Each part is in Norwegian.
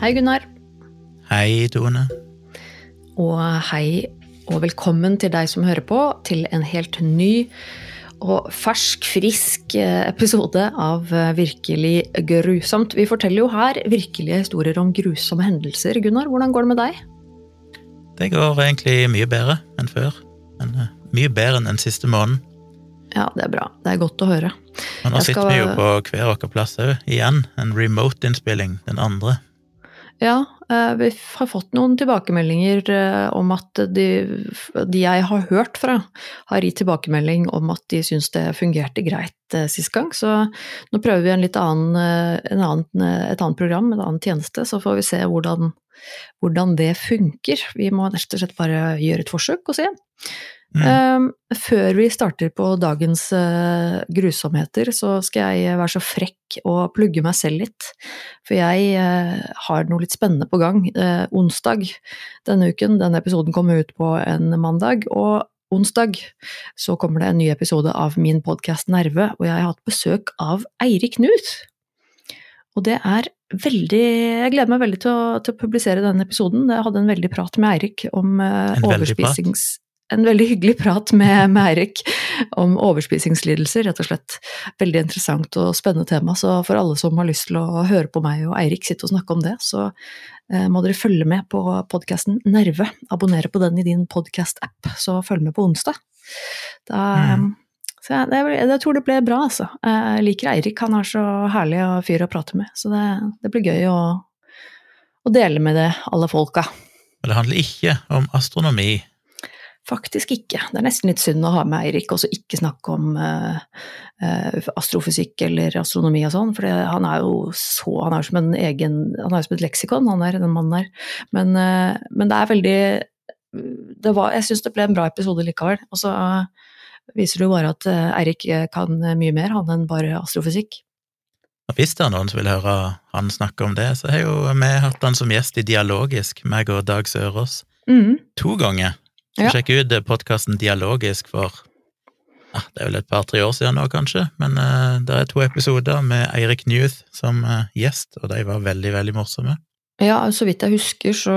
Hei, Gunnar. Hei, Tone. Og hei og velkommen til deg som hører på, til en helt ny og fersk, frisk eh, episode av eh, Virkelig grusomt. Vi forteller jo her virkelige historier om grusomme hendelser. Gunnar, hvordan går det med deg? Det går egentlig mye bedre enn før. Men uh, mye bedre enn den siste måneden. Ja, det er bra. Det er godt å høre. Men nå Jeg sitter skal- vi jo på hver vår plass òg, igjen. En remote-innspilling, den andre. Ja, eh, vi har fått noen tilbakemeldinger eh, om at de, de jeg har hørt fra, har gitt tilbakemelding om at de syns det fungerte greit eh, sist gang. Så nå prøver vi en litt annen, en annen, et annet program, en annen tjeneste, så får vi se hvordan, hvordan det funker. Vi må rett og slett bare gjøre et forsøk og se. Mm. Eh, før vi starter på dagens eh, grusomheter, så skal jeg være så frekk og plugge meg selv litt. For jeg eh, har noe litt spennende på gang. Eh, onsdag denne uken, denne episoden kommer ut på en mandag, og onsdag så kommer det en ny episode av min podkast Nerve, og jeg har hatt besøk av Eirik Knut. Og det er veldig Jeg gleder meg veldig til å, til å publisere denne episoden. Jeg hadde en veldig prat med Eirik om eh, veldig prat? En veldig hyggelig prat med, med Eirik om overspisingslidelser, rett og slett. Veldig interessant og spennende tema, så for alle som har lyst til å høre på meg og Eirik sitte og snakke om det, så eh, må dere følge med på podkasten Nerve. Abonnere på den i din podkast-app, så følg med på onsdag. Da, Mm. så jeg, jeg, jeg tror det ble bra, altså. Jeg liker Eirik, han er så herlig og fyr å prate med, så det, det blir gøy å, å dele med det alle folka. Og det handler ikke om astronomi. Faktisk ikke. Det er nesten litt synd å ha med Eirik og så ikke snakke om uh, uh, astrofysikk eller astronomi og sånn, for det- han er jo så Han er jo som en egen Han er jo som et leksikon, han der, den mannen der. Men, uh, men det er veldig det var, Jeg syns det ble en bra episode likevel. Og så viser det jo bare at Eirik kan mye mer, han enn bare astrofysikk. Og hvis det er noen som vil høre han snakke om det, så har jo vi hatt han som gjest i Dialogisk, meg og Dag Sørås, Mm. to ganger. Ja. sjekk ut podkasten Dialogisk for ja, det er vel et par-tre år siden nå, kanskje, men uh, det er to episoder med Eirik Newth som uh, gjest, og de var veldig, veldig morsomme. Ja, så vidt jeg husker, så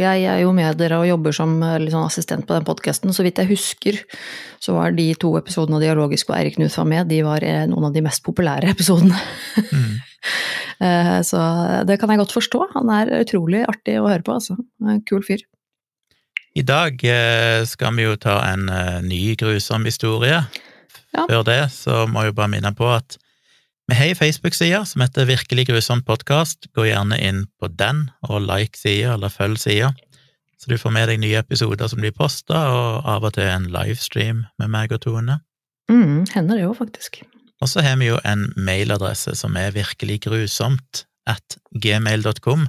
Jeg er jo med dere og jobber som liksom, assistent på den podkasten. Så vidt jeg husker, så var de to episodene av Dialogisk hvor Eirik Knut var med, de var eh, noen av de mest populære episodene. Mm. Eh, Så det kan jeg godt forstå. Han er utrolig artig å høre på, altså. En Kul fyr. I dag eh, skal vi jo ta en eh, ny grusom historie. Ja. Før det så må jeg jo bare minne på at vi har ei Facebook-side som heter Virkelig grusomt podkast. Gå gjerne inn på den og like sida, eller følg sida, så du får med deg nye episoder som blir posta, og av og til en livestream med meg og Tone. Mm, hender det jo, faktisk. Og så har vi jo en mailadresse som er virkelig grusomt at gmail.com,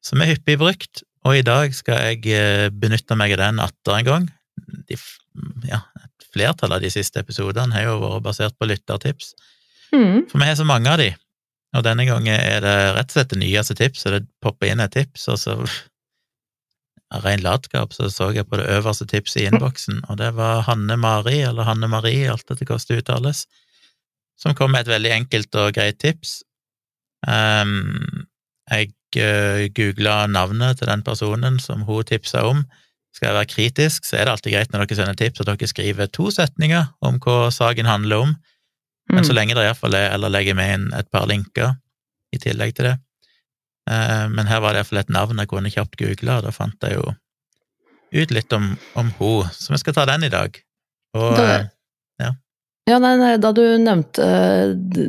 som er hyppig brukt, og i dag skal jeg eh, benytte meg av den atter en gang. De, ja, et flertall av de siste episodene har jo vært basert på lyttertips, Mm. for vi har så mange av de. Og denne gangen er det rett og slett det nyeste tipset, det popper inn et tips, og så av ren latskap så så jeg på det øverste tipset i innboksen, og det var Hanne Mari, eller Hanne Marie, alt etter hvordan det uttales, som kom med et veldig enkelt og greit tips. Um, jeg uh, googla navnet til den personen som hun tipsa om. Skal jeg være kritisk, så er det alltid greit når dere sender tips at dere skriver to setninger om hva saken handler om, men så Mm. lenge det iallfall er, eller legger med inn et par linker i tillegg til det. Eh, men her var det iallfall et navn jeg kunne kjapt google, og da fant jeg jo ut litt om, om hun, så vi skal ta den i dag. Og Da- eh, Ja, nei, nei, da du nevnte,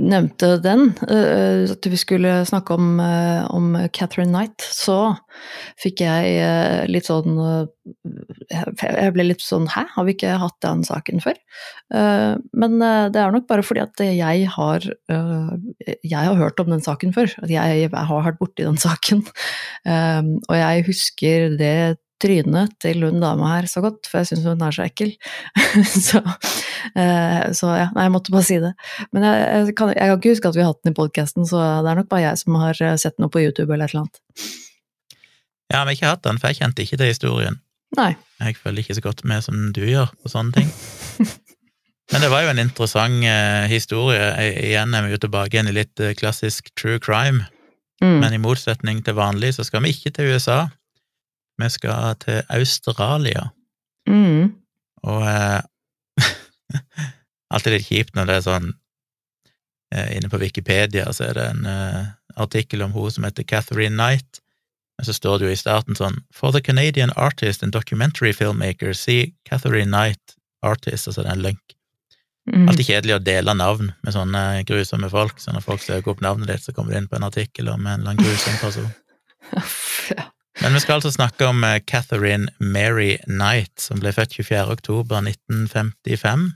nevnte den, eh, at vi skulle snakke om, eh, om Catherine Knight, så fikk jeg eh, litt sånn Jeg ble litt sånn Hæ, har vi ikke hatt den saken før? Men det er nok bare fordi at jeg har Jeg har hørt om den saken før. At jeg har vært borti den saken. Og jeg husker det trynet til hun dama her så godt, for jeg syns hun er så ekkel. så, eh, så ja, nei, jeg måtte bare si det. Men jeg, jeg, kan, jeg kan ikke huske at vi har hatt den i podkasten, så det er nok bare jeg som har eh, sett noe på YouTube eller et eller annet. ja, vi har ikke hatt den, for jeg kjente ikke til historien. Nei. Jeg følger ikke så godt med som du gjør på sånne ting. Men det var jo en interessant eh, historie. Igjen er vi jo tilbake igjen i litt eh, klassisk true crime. Mm. Men i motsetning til vanlig så skal vi ikke til USA. Vi skal til Australia. Mm. Og eh, alltid litt kjipt når det er sånn eh, Inne på Wikipedia så er det en eh, artikkel om hun som heter Catherine Knight, men så står det jo i starten sånn For the Canadian artist and documentary filmmaker, see Catherine Knight, artist, altså det er en lønk Mm. Alltid kjedelig å dele navn med sånne grusomme folk, så når folk søker opp navnet ditt, så kommer det inn på en artikkel om en eller annen grusom person. Ja. Men vi skal altså snakke om eh, Catherine Mary Knight, som ble født 24. oktober 1955.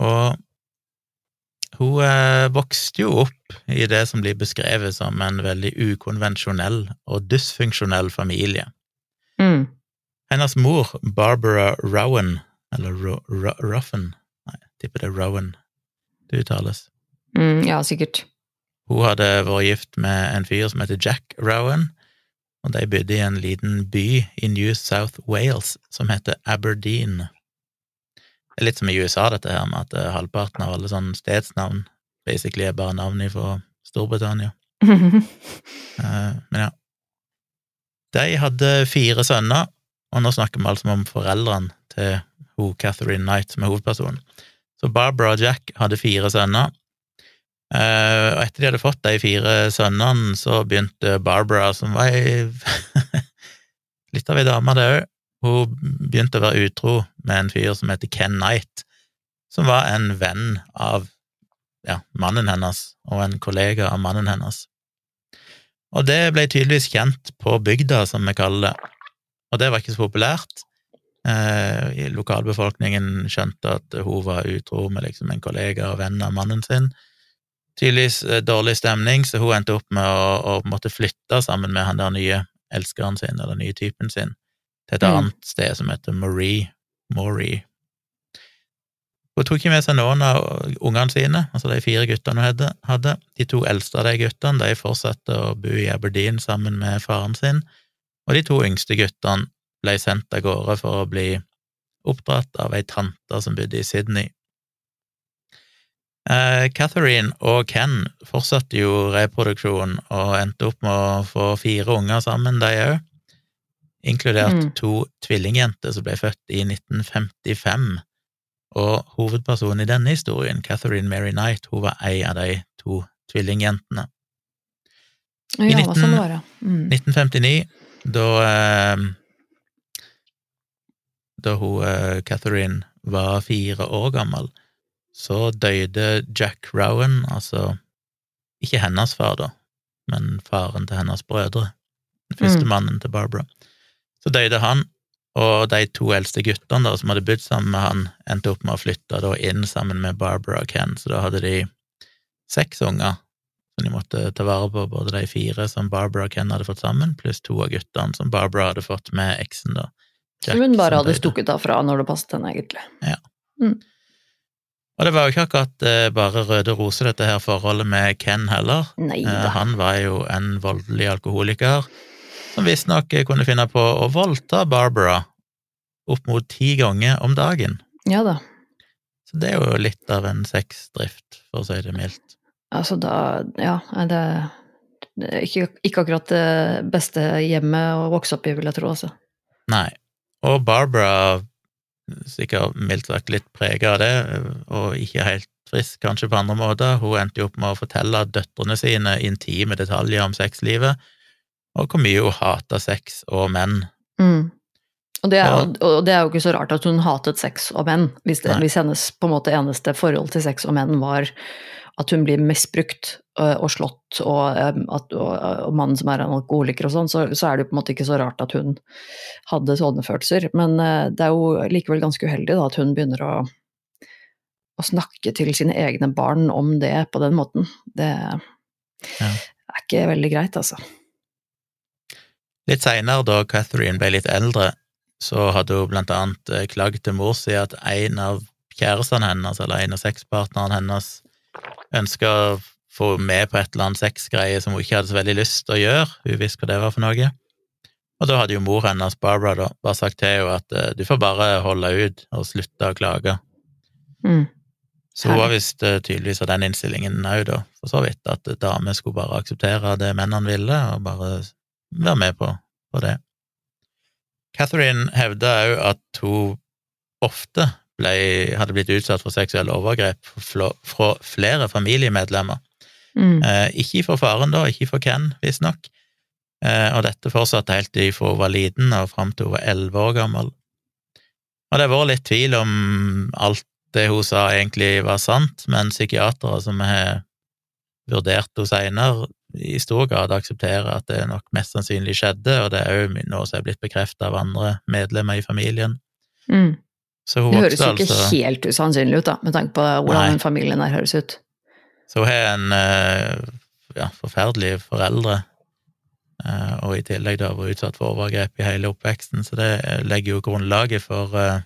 Og hun eh, vokste jo opp i det som blir beskrevet som en veldig ukonvensjonell og dysfunksjonell familie. Mm. Hennes mor, Barbara Rowan, eller Ro Ro Ruffin Nei, jeg tipper det er Rowan det uttales. Mm, ja, sikkert. Hun hadde vært gift med en fyr som heter Jack Rowan, og de bodde i en liten by i New South Wales som heter Aberdeen. Det er litt som i USA, dette her med at eh, halvparten av alle sånne stedsnavn basically er bare navn fra Storbritannia. uh, men ja. De hadde fire sønner, og nå snakker vi altså om foreldrene til hun Catherine Knight, som er hovedpersonen. Så Barbara og Jack hadde fire sønner. Eh, og etter de hadde fått de fire sønnene, så begynte Barbara, som var ei litt av ei dame, det òg, hun begynte å være utro med en fyr som heter Ken Knight, som var en venn av ja, mannen hennes, og en kollega av mannen hennes. Og det ble tydeligvis kjent på bygda, som vi kaller det, og det var ikke så populært. Eh, lokalbefolkningen skjønte at hun var utro med liksom en kollega og venn av mannen sin. Tydeligvis eh, dårlig stemning, så hun endte opp med å, å måtte flytte sammen med han der nye elskeren sin, eller nye typen sin, til et Mm. annet sted som heter Marie. Maury. Hun tok ikke med seg noen av ungene sine, altså de fire guttene hun hadde. De to eldste av de guttene de fortsatte å bo i Aberdeen sammen med faren sin, og de to yngste guttene ble sendt av gårde for å bli oppdratt av ei tante som bodde i Sydney. Eh, Catherine og Ken fortsatte jo reproduksjon og endte opp med å få fire unger sammen, de òg, inkludert Mm. to tvillingjenter som ble født i 1955. Og hovedpersonen i denne historien, Catherine Mary Knight, hun var ei av de to tvillingjentene. Ja, I det var sånn var, ja. Mm. 1959, da eh, Da hun eh, Catherine var fire år gammel, så døde Jack Rowan, altså ikke hennes far, da, men faren til hennes brødre, den første Mm. mannen til Barbara. Så døde han, og de to eldste guttene da, som hadde bodd sammen med han, endte opp med å flytte da inn sammen med Barbara og Ken, så da hadde de seks unger som de måtte ta vare på, både de fire som Barbara og Ken hadde fått sammen, pluss to av guttene som Barbara hadde fått med eksen, da. Jack, Som hun bare hadde stukket av fra når det passet henne, egentlig. Og det var jo ikke akkurat eh, bare røde roser, dette her forholdet med Ken heller. Eh, han var jo en voldelig alkoholiker, som visstnok kunne finne på å voldta Barbara opp mot ti ganger om dagen. Ja da. Så det er jo litt av en sexdrift, for å si det mildt. Altså da Ja, det, det er ikke, ikke akkurat det beste hjemmet å vokse opp i, vil jeg tro, altså. Nei. Og Barbara, sikkert mildt sagt litt prega av det, og ikke helt frisk kanskje på andre måter, hun endte jo opp med å fortelle døtrene sine intime detaljer om sexlivet, og hvor mye hun hata sex og menn. Mm. Og, det er, og det er jo ikke så rart at hun hatet sex og menn, hvis, det, hvis hennes på en måte eneste forhold til sex og menn var at hun blir misbrukt øh, og slått, og, øh, at, og, og mannen som er en alkoholiker og sånn, så, så er det jo på en måte ikke så rart at hun hadde sånne følelser. Men det er jo likevel ganske uheldig da, at hun begynner å, å snakke til sine egne barn om det på den måten. Det Ja. er ikke veldig greit, altså. Litt seinere, da Catherine ble litt eldre, så hadde hun blant annet eh, klagd til mor si at en av kjærestene hennes, eller en av sexpartnerne hennes, ønska å få med på et eller annet sexgreie som hun ikke hadde så veldig lyst til å gjøre, hun visste hva det var for noe. Og da hadde jo mor hennes, Barbara, da, bare sagt til henne at eh, du får bare holde ut og slutte å klage. Mm. Så hun var visst eh, tydeligvis av den innstillingen òg, da, for så vidt, at damer skulle bare akseptere det mennene ville, og bare være med på, på det. Catherine hevda òg at hun ofte ble, hadde blitt utsatt for seksuelle overgrep fra- flere familiemedlemmer. Mm. Eh, ikke for faren, da, ikke for Ken, visstnok. Eh, og dette fortsatte helt fra hun var liten og fram til hun var elleve år gammel. Og det har vært litt tvil om alt det hun sa egentlig var sant, men psykiatere som har vurdert henne seinere, i stor grad aksepterer at det nok mest sannsynlig skjedde, og det er òg noe som er blitt bekreftet av andre medlemmer i familien. Mm. Det høres jo ikke altså helt usannsynlig ut, da, med tanke på hvordan den familien der høres ut. Så hun har en eh, ja, forferdelig foreldre, eh, og i tillegg da vært utsatt for overgrep i hele oppveksten, så det legger jo grunnlaget for eh,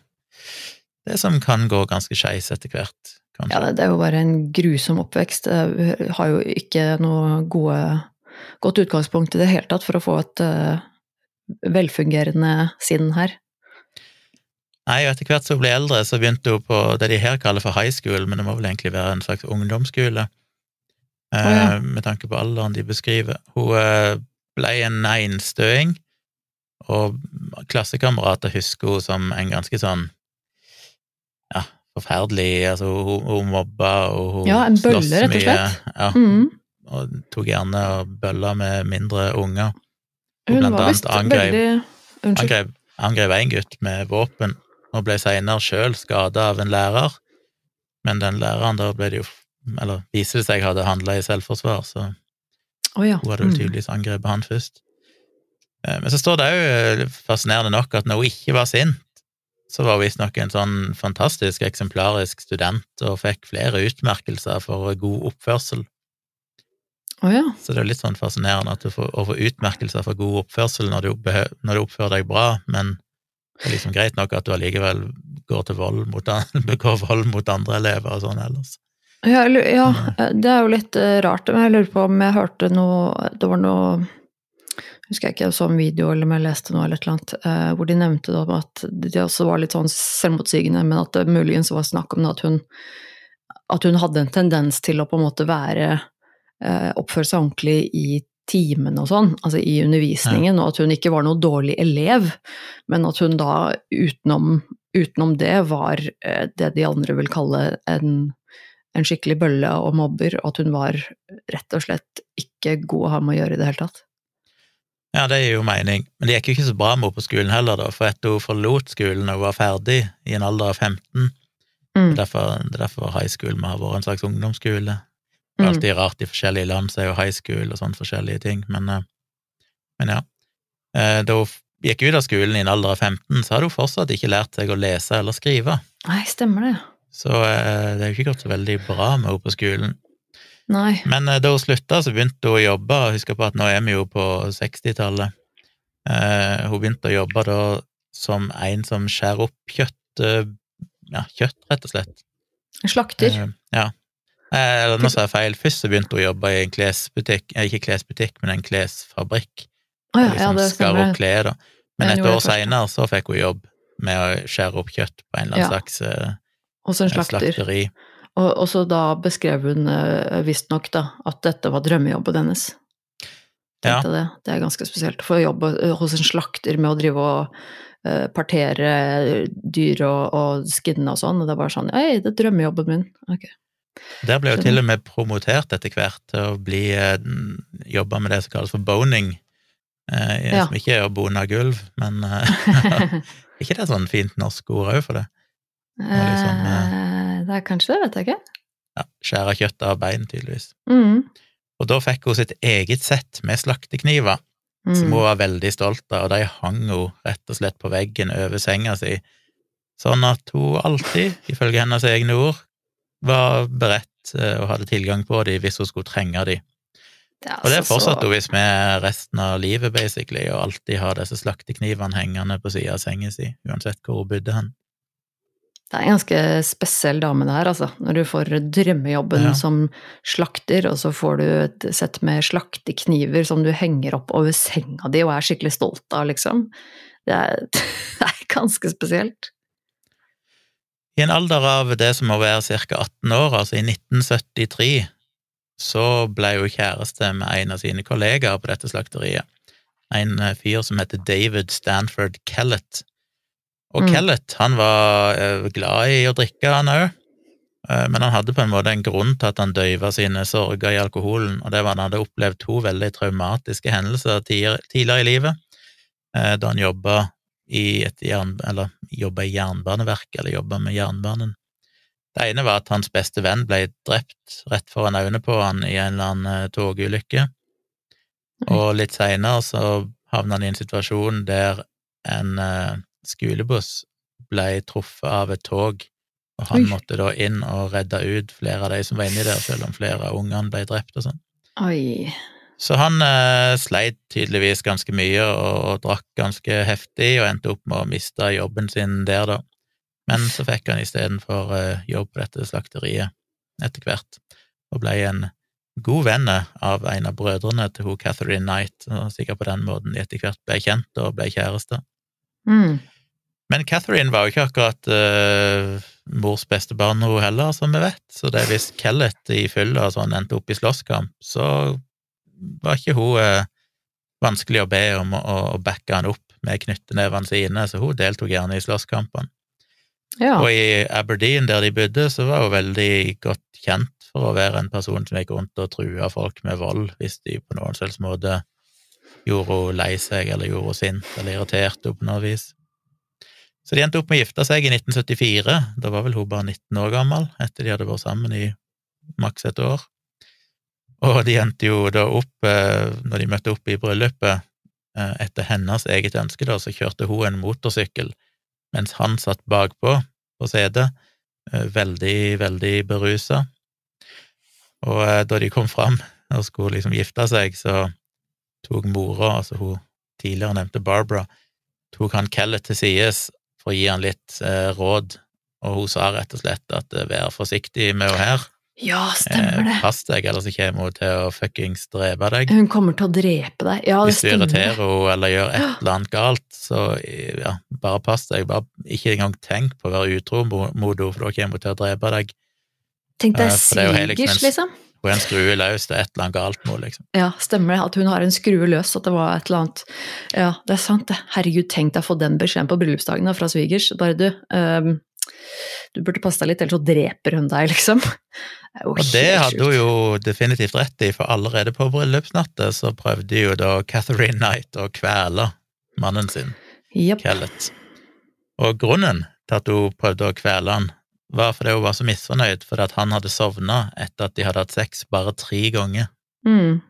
det som kan gå ganske skeis etter hvert, Ja, kanskje. det, det er jo bare en grusom oppvekst. Jeg har jo ikke noe gode, godt utgangspunkt i det hele tatt for å få et eh, velfungerende sinn her. Nei, og etter hvert som hun ble eldre, så begynte hun på det de her kaller for high school, men det må vel egentlig være en slags ungdomsskole, oh, ja. med tanke på alderen de beskriver. Hun eh, ble en einstøing, og klassekamerater husker hun som en ganske sånn ja, forferdelig Altså, hun, hun mobba, og hun Ja, en bølle, sloss rett og slett. Ja, Mm. og tok gjerne og bølla med mindre unger. Og Hun blant annet angrep- veldig. Angrep, angrep en gutt med våpen, og ble seinere sjøl skada av en lærer, men den læreren da ble det jo Eller viser det seg hadde handla i selvforsvar, så oh, ja. hun hadde vel Mm. tydeligvis angrepet han først. Eh, Men så står det òg fascinerende nok at når hun ikke var sint, så var hun visstnok en sånn fantastisk eksemplarisk student og fikk flere utmerkelser for god oppførsel. Oh, ja. Så det er litt sånn fascinerende at du får, å få utmerkelser for god oppførsel når du, når du oppfører deg bra, men det er liksom greit nok at du allikevel går til vold mot, begår vold mot andre elever og sånn ellers. Ja, ja, det er jo litt eh, rart, men jeg lurer på om jeg hørte noe Det var noe Husker jeg ikke, så en video eller om jeg leste noe eller et eller annet, eh, hvor de nevnte da at de også var litt sånn selvmotsigende, men at det muligens var snakk om at hun at hun hadde en tendens til å på en måte være eh, Oppføre seg ordentlig i timen og sånn, altså i undervisningen, og at hun ikke var noe dårlig elev, men at hun da utenom, utenom det var eh, det de andre vil kalle en en skikkelig bølle og mobber, og at hun var rett og slett ikke god å ha med å gjøre i det hele tatt. Ja, det gir jo mening, men det gikk jo ikke så bra med henne på skolen heller, da, for etter hun forlot skolen og var ferdig i en alder av 15, Mm. det er derfor, det er derfor high school må ha vært en slags ungdomsskole. Det er Mm. alltid rart i forskjellige land, så er jo high school og sånne forskjellige ting, men, eh, men ja. Eh, Da hun gikk ut av skolen i en alder av 15, så hadde hun fortsatt ikke lært seg å lese eller skrive, Nei, stemmer det. så eh, det er jo ikke gått så veldig bra med henne på skolen. Nei. Men da hun slutta, så begynte hun å jobbe, og husker på at nå er vi jo på 60-tallet. Eh, hun begynte å jobbe da som en som skjærer opp kjøtt, ja, kjøtt, rett og slett. Slakter. Ja. Eh, Eller nå sa jeg feil. Først så begynte hun å jobbe i en klesbutikk, eh, ikke klesbutikk, men en klesfabrikk. Oh, ja, ja, liksom det skar opp klær, da. Men et år seinere så fikk hun jobb med å skjære opp kjøtt på en eller annen Ja. slags eh, Også en slakter. slakteri. Og, og så da beskrev hun uh, visstnok da, at dette var drømmejobben hennes. Ja. Det. det er ganske spesielt få jobb eh, hos en slakter med å drive og eh, partere dyr og, og skinne og sånn, og det bare sånn Hei, det er drømmejobben min. Ok. Der ble hun til og med promotert etter hvert til å bli eh, jobbe med det som kalles for boning. Eh, Ja. Som ikke er å bone gulv, men Er ikke det er sånn fint norsk ord òg for det? liksom, Eh, det er kanskje det, vet jeg ikke. Ja, Skjære kjøtt av bein, tydeligvis. Mm. Og da fikk hun sitt eget sett med slaktekniver, som Mm. hun var veldig stolt av, og de hang hun rett og slett på veggen over senga si, sånn at hun alltid, ifølge hennes egne ord, var beredt eh, og hadde tilgang på de hvis hun skulle trenge de. Det Og det altså fortsatte hun hvis med resten av livet, basically, og alltid har disse slakteknivene hengende på sida av senga si, uansett hvor hun bodde hen. Det er en ganske spesiell dame det her, altså. Når du får drømmejobben Ja. som slakter, og så får du et sett med slaktekniver som du henger opp over senga di og er skikkelig stolt av, liksom. Det er, det er ganske spesielt. I en alder av det som må være ca. 18 år, altså i 1973, så ble hun kjæreste med en av sine kollegaer på dette slakteriet. En eh, fyr som heter David Stanford Kellett. Og Mm. Kellett, han var eh, glad i å drikke, han òg. Men han hadde på en måte en grunn til at han døyva sine sorger i alkoholen, og det var at han hadde opplevd to veldig traumatiske hendelser tidligere i livet, eh, da han jobba i et jern, eller jobba i Jernbaneverket, eller jobba med jernbanen. Det ene var at hans beste venn ble drept rett foran øynene på han i en eller annen eh, togulykke, og litt seinere så havna han i en situasjon der en eh, skolebuss ble truffet av et tog, og han Oi. måtte da inn og redde ut flere av de som var inni der, selv om flere av ungene ble drept og sånn. Oi. Så han eh, sleit tydeligvis ganske mye og, og drakk ganske heftig, og endte opp med å miste jobben sin der, da. Men så fikk han istedenfor eh, jobb på dette slakteriet etter hvert, og ble en god venn av en av brødrene til hun Catherine Knight, og sikkert på den måten de etter hvert ble kjent og ble kjærester. Mm. Men Catherine var jo ikke akkurat eh, mors beste barn, hun heller, som vi vet, så det hvis Kellett i fylla sånn endte opp i slåsskamp, så var ikke hun eh, vanskelig å be om å, å backe han opp med knyttenevene sine, så hun deltok gjerne i slåsskampene. Ja. Og i Aberdeen, der de bodde, så var hun veldig godt kjent for å være en person som gikk rundt og trua folk med vold hvis de på noen slags måte gjorde henne lei seg, eller gjorde henne sint, eller irriterte henne på noe vis. Så de endte opp med å gifte seg i 1974. Da var vel hun bare 19 år gammel, etter de hadde vært sammen i maks et år. Og de endte jo da opp, eh, når de møtte opp i bryllupet, eh, etter hennes eget ønske, da, så kjørte hun en motorsykkel, mens han satt bakpå på setet, eh, veldig, veldig berusa. Og da de kom fram og skulle liksom gifte seg, så tok mora, altså hun tidligere nevnte Barbara, tok han Kellett til sides for å gi han litt eh, råd, og hun sa rett og slett at vær forsiktig med henne her. Ja, stemmer Eh, det. pass deg, ellers kommer hun til å fuckings drepe deg. Hun kommer til å drepe deg. Ja, det Hvis du stemmer. irriterer henne eller gjør et eller annet galt, så ja, bare pass deg. Bare ikke engang tenk på å være utro mot henne, for da kommer hun til å drepe deg. Tenk deg Eh, er svigers, liksom. Hun er en skrue løs, det er et eller annet galt med liksom. Ja, stemmer det. At hun har en skrue løs, at det var et eller annet Ja, det er sant, det. Herregud, tenk deg å få den beskjeden på bryllupsdagen da, fra svigers. Bare du, ehm, du burde passe deg litt, ellers så dreper hun deg, liksom. Det Og det hadde hun jo definitivt rett i, for allerede på bryllupsnatta så prøvde jo da Catherine Knight å kvele mannen sin, yep. Kellett. Og grunnen til at hun prøvde å kvele han, var fordi hun var så misfornøyd fordi at han hadde sovna etter at de hadde hatt sex bare tre ganger. Mm.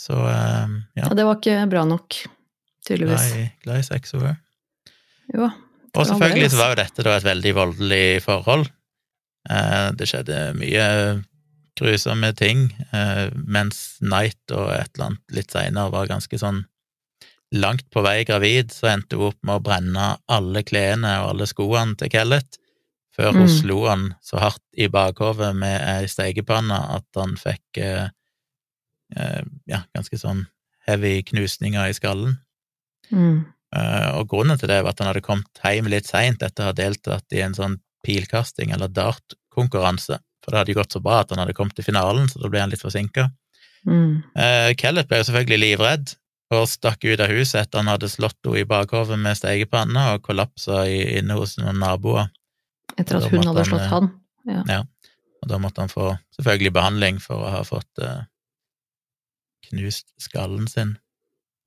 Så eh, ja, Ja, det var ikke bra nok, tydeligvis. glad i, glad i sex hun er. Jo. Og selvfølgelig så var jo dette da et veldig voldelig forhold. Eh, det skjedde mye grusomme ting, eh, mens Knight og et eller annet litt seinere var ganske sånn langt på vei gravid, så endte hun opp med å brenne alle klærne og alle skoene til Kellett, før hun Mm. slo han så hardt i bakhovet med ei stekepanne at han fikk eh, eh, ja, ganske sånn heavy knusninger i skallen. Mm. Eh, og grunnen til det var at han hadde kommet hjem litt seint etter å ha deltatt i en sånn pilkasting eller dartkonkurranse, for det hadde jo gått så bra at han hadde kommet til finalen, så da ble han litt forsinka. Mm. Eh, Kellett ble jo selvfølgelig livredd og stakk ut av huset etter han hadde slått henne i bakhovet med stekepanne og kollapsa inne hos noen naboer. Etter at hun hadde han, slått ja. han. Og da måtte han få selvfølgelig behandling for å ha fått eh, knust skallen sin.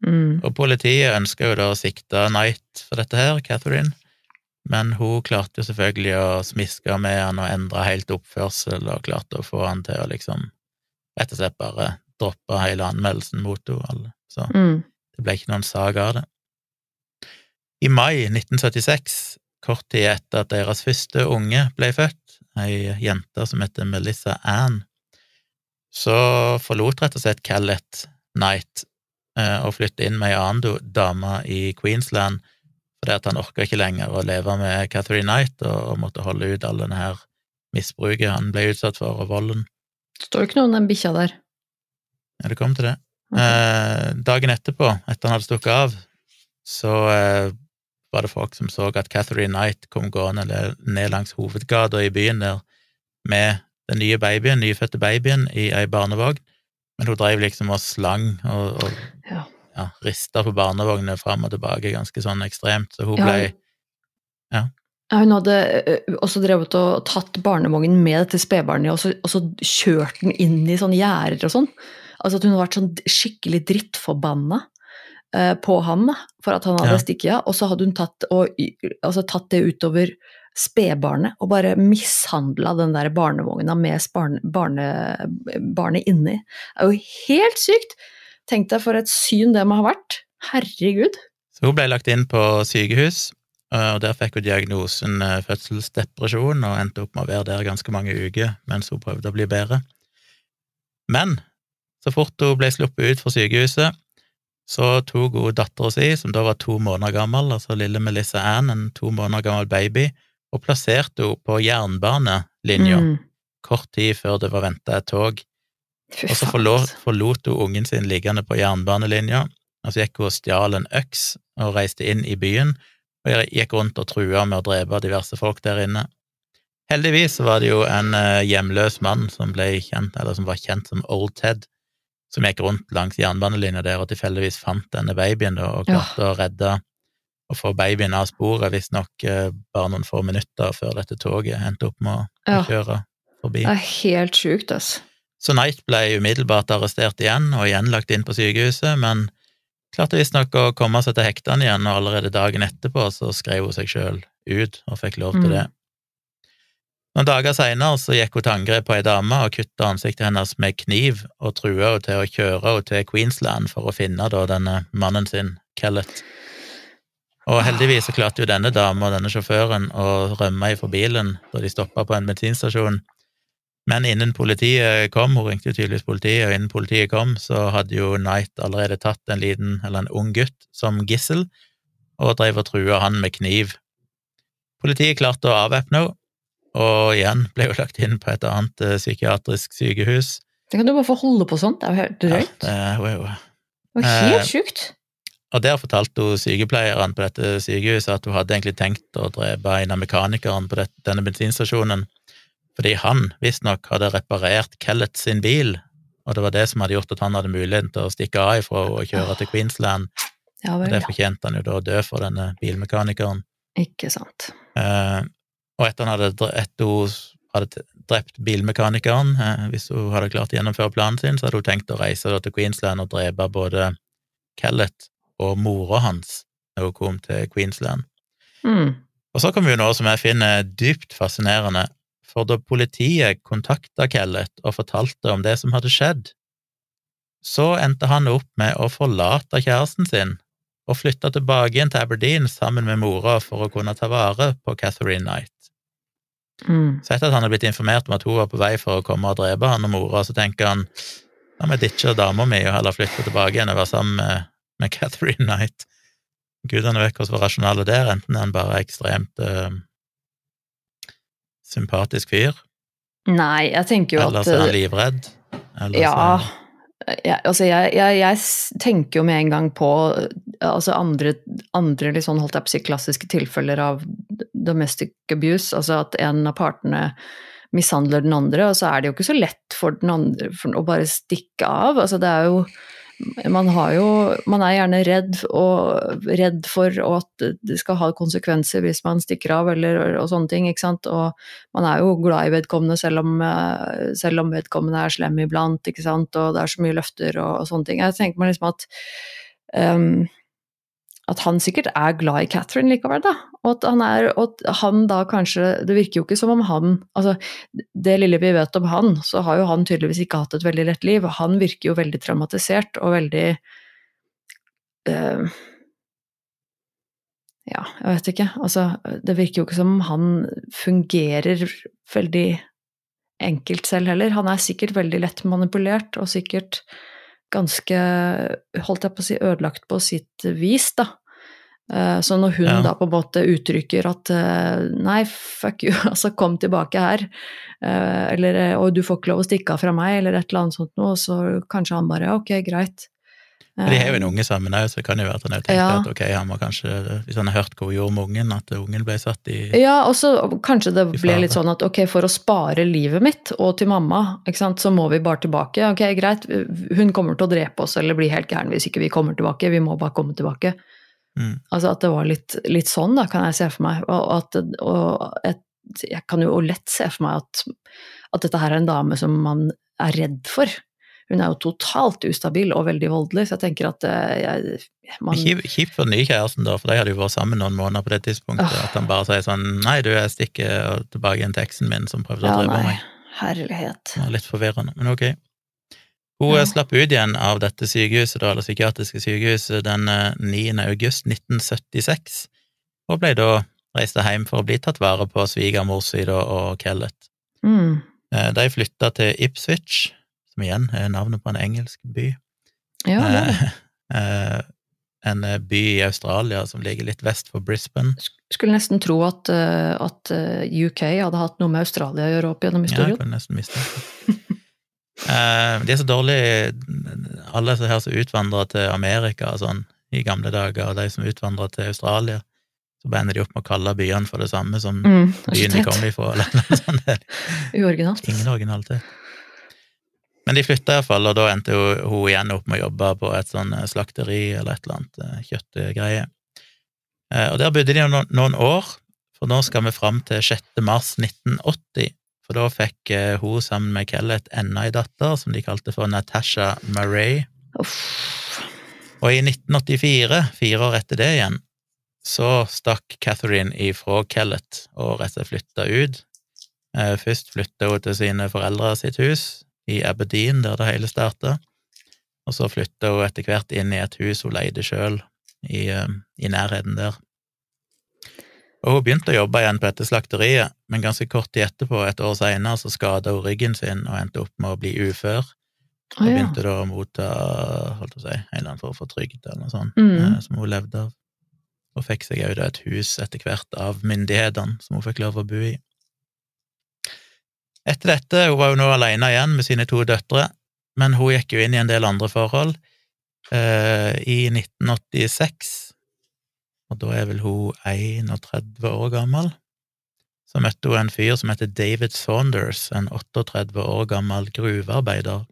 Mm. Og politiet ønska jo da å sikte Knight for dette her, Catherine, men hun klarte jo selvfølgelig å smiske med han og endre helt oppførsel, og klarte å få han til å liksom rett og slett bare droppe hele anmeldelsen mot henne. Så Mm. det ble ikke noen sak av det. I mai 1976, kort tid etter at deres første unge ble født, ei jente som heter Melissa Ann, så forlot rett og slett Kellett Knight og flytte inn med ei annen dame i Queensland fordi at han orka ikke lenger å leve med Catherine Knight og, måtte holde ut all denne her misbruket han ble utsatt for, og volden. Står det ikke noe om den bikkja der? Ja, det kom til det. Okay. Eh, dagen etterpå, etter han hadde stukket av, så eh, var det folk som så at Catherine Knight kom gående ned langs hovedgata i byen der med den nye babyen, nyfødte babyen, i ei barnevogn, men hun drev liksom og slang og, og ja. ja, rista på barnevognene fram og tilbake ganske sånn ekstremt, så hun ble Ja. Ja, hun hadde også drevet og tatt barnevognen med dette spedbarnet og, og, så kjørt den inn i sånne gjerder og sånn. Altså at hun hadde vært sånn skikkelig drittforbanna på ham for at han hadde ja. stikket av, og så hadde hun tatt, og, altså, tatt det utover spedbarnet og bare mishandla den der barnevogna med barne, barne, barnet inni. Det er jo helt sykt! Tenk deg for et syn det må ha vært. Herregud. Så hun ble lagt inn på sykehus, Eh, og Der fikk hun diagnosen eh, fødselsdepresjon og endte opp med å være der ganske mange uker mens hun prøvde å bli bedre. Men så fort hun ble sluppet ut fra sykehuset, så tok hun dattera si, som da var to måneder gammel, altså lille Melissa Ann, en to måneder gammel baby, og plasserte henne på jernbanelinja mm. kort tid før det var venta et tog. og så forlot, forlot hun ungen sin liggende på jernbanelinja, og så gikk hun og stjal en øks og reiste inn i byen og gikk rundt og trua med å drepe diverse folk der inne. Heldigvis var det jo en eh, hjemløs mann som ble kjent, eller som var kjent som Old Ted, som gikk rundt langs jernbanelinja der og tilfeldigvis fant denne babyen da, og klarte ja. å redde og få babyen av sporet, visstnok eh, bare noen få minutter før dette toget endte opp med å ja. kjøre forbi. Det er helt sjukt, altså. Så Knight ble umiddelbart arrestert igjen og igjen lagt inn på sykehuset, men klarte visstnok å komme seg til hektene igjen, og allerede dagen etterpå så skrev hun seg sjøl ut og fikk lov til mm. det. Noen dager seinere så gikk hun til angrep på ei dame og kutta ansiktet hennes med kniv og trua henne til å kjøre henne til Queensland for å finne da denne mannen sin, Kellett. Og heldigvis så klarte jo denne dama og denne sjåføren å rømme ifra bilen da de stoppa på en bensinstasjon, men innen politiet kom, hun ringte jo tydeligvis politiet, og innen politiet kom, så hadde jo Knight allerede tatt en liten, eller en ung gutt, som gissel, og drev og trua han med kniv. Politiet klarte å avvæpne henne, og igjen ble hun lagt inn på et annet uh, psykiatrisk sykehus. Det kan du bare få holde på sånt, det er jo helt drøyt. Ja, det, er jo, helt uh, sjukt. Og der fortalte hun sykepleieren på dette sykehuset at hun hadde egentlig tenkt å drepe en av mekanikerne på dette, denne bensinstasjonen, fordi han visstnok hadde reparert Kellett sin bil, og det var det som hadde gjort at han hadde muligheten til å stikke av ifra og kjøre til Queensland. Ja, vel, og det fortjente han jo da å dø for denne bilmekanikeren. Ikke sant. Eh, og etter han hadde, etter hun hadde drept bilmekanikeren, eh, hvis hun hadde klart å gjennomføre planen sin, så hadde hun tenkt å reise til Queensland og drepe både Kellett og mora hans når hun kom til Queensland. Mm. Og så kommer jo noe som jeg finner dypt fascinerende, for da politiet kontakta Kellett og fortalte om det som hadde skjedd, så endte han opp med å forlate kjæresten sin og flytta tilbake igjen til Aberdeen sammen med mora for å kunne ta vare på Catherine Knight. Mm. Så etter at han hadde blitt informert om at hun var på vei for å komme og drepe han og mora, så tenker han da må jeg ditche dama mi og heller flytte tilbake igjen og være sammen med, med Catherine Knight. Gudene vet hvordan rasjonale det der, enten er han bare ekstremt uh, sympatisk fyr? Nei, jeg tenker jo at Eller så er han livredd? Ellers ja. Jeg, altså jeg, jeg, jeg, tenker jo med en gang på altså andre, andre liksom, holdt jeg på å si, klassiske tilfeller av domestic abuse, altså at en av partene mishandler den andre, og så er det jo ikke så lett for den andre for å bare stikke av. Altså det er jo man, jo, man er gjerne redd, og, redd for at det skal ha konsekvenser hvis man stikker av eller og sånne ting. ikke sant? Og man er jo glad i vedkommende selv om, selv om vedkommende er slem iblant, ikke sant? og det er så mye løfter og, og sånne ting. Jeg tenker meg liksom at um, at han sikkert er glad i Catherine likevel, da. Og at han er Og at han da kanskje Det virker jo ikke som om han Altså, det lille vi vet om han, så har jo han tydeligvis ikke hatt et veldig lett liv. Han virker jo veldig traumatisert og veldig uh, Ja, jeg vet ikke. Altså, det virker jo ikke som om han fungerer veldig enkelt selv heller. Han er sikkert veldig lett manipulert, og sikkert ganske, holdt jeg på å si, ødelagt på sitt vis, da. Eh, så når hun ja. da på en måte uttrykker at eh, nei, fuck you, altså kom tilbake her, eh, eller og du får ikke lov å stikke av fra meg, eller et eller annet sånt noe, så kanskje han bare ok, greit. Men de har jo en unge sammen òg, så det kan jo være at han tenkt Ja. at ok, han må kanskje, hvis han har hørt hva hun gjorde med ungen, at ungen ble satt i Ja, og så kanskje det ble litt sånn at ok, for å spare livet mitt og til mamma, ikke sant, så må vi bare tilbake. Ok, greit, hun kommer til å drepe oss eller bli helt gæren hvis ikke vi kommer tilbake. Vi må bare komme tilbake. Mm. Altså at det var litt, litt sånn, da, kan jeg se for meg. Og at, og et, jeg kan jo lett se for meg at, at dette her er en dame som man er redd for. Hun er jo totalt ustabil og veldig voldelig, så jeg tenker at eh, jeg, man, Kjipt for den nye kjæresten, da, for de hadde jo vært sammen noen måneder på det tidspunktet. Oh. At han bare sier sånn Nei, du, jeg stikker tilbake igjen til eksen min som prøvde å Ja, drepe nei. meg. Herlighet. Ja, litt forvirrende, men ok. Hun Ja. eh, slapp ut igjen av dette sykehuset, da, eller psykiatriske sykehuset, den eh, 9. august 1976, og ble da reiste hjem for å bli tatt vare på svigermor si og Kellett. Mm. Eh, De flytta til Ipswich, som igjen er navnet på en engelsk by. Ja, det det. Eh, eh, en eh, by i Australia som ligger litt vest for Brisbane. Skulle nesten tro at, at UK hadde hatt noe med Australia å gjøre opp gjennom Ja, historien. kunne nesten mistenke Eh, De er så dårlige, alle som her som utvandra til Amerika og sånn i gamle dager, og de som utvandra til Australia, så bare ender de opp med å kalle byene for det samme som Mm, byen de kom ifra, eller noe sånt. Uoriginalt. Ingen originalitet. Men de flytta iallfall, og da endte hun igjen opp med å jobbe på et sånn eh, slakteri eller et eller annet eh, kjøttgreie. Eh, Og der bodde de noen, noen år, for nå skal vi fram til 6. mars 1980. For da fikk hun sammen med Kellett enda ei datter, som de kalte for Natasha Murray. Uff. Og i 1984, fire år etter det igjen, så stakk Catherine ifra Kellett og rett og slett flytta ut. Først flytta hun til sine foreldre sitt hus i Aberdeen, der det hele starta, og så flytta hun etter hvert inn i et hus hun leide sjøl, i, eh, i nærheten der. Og hun begynte å jobbe igjen på dette slakteriet, men ganske kort tid etterpå, et år seinere, så skada hun ryggen sin og endte opp med å bli ufør. Og ja. begynte da å motta holdt å si, en eller annen form for trygd eller noe sånt, Mm. eh, som hun levde av. Og fikk seg òg et hus etter hvert av myndighetene, som hun fikk lov å bo i. Etter dette, hun var jo nå alene igjen med sine to døtre, men hun gikk jo inn i en del andre forhold. Eh, I 1986, og da er vel hun 31 år gammel, så møtte hun en fyr som heter David Saunders, en 38 år gammel gruvearbeider.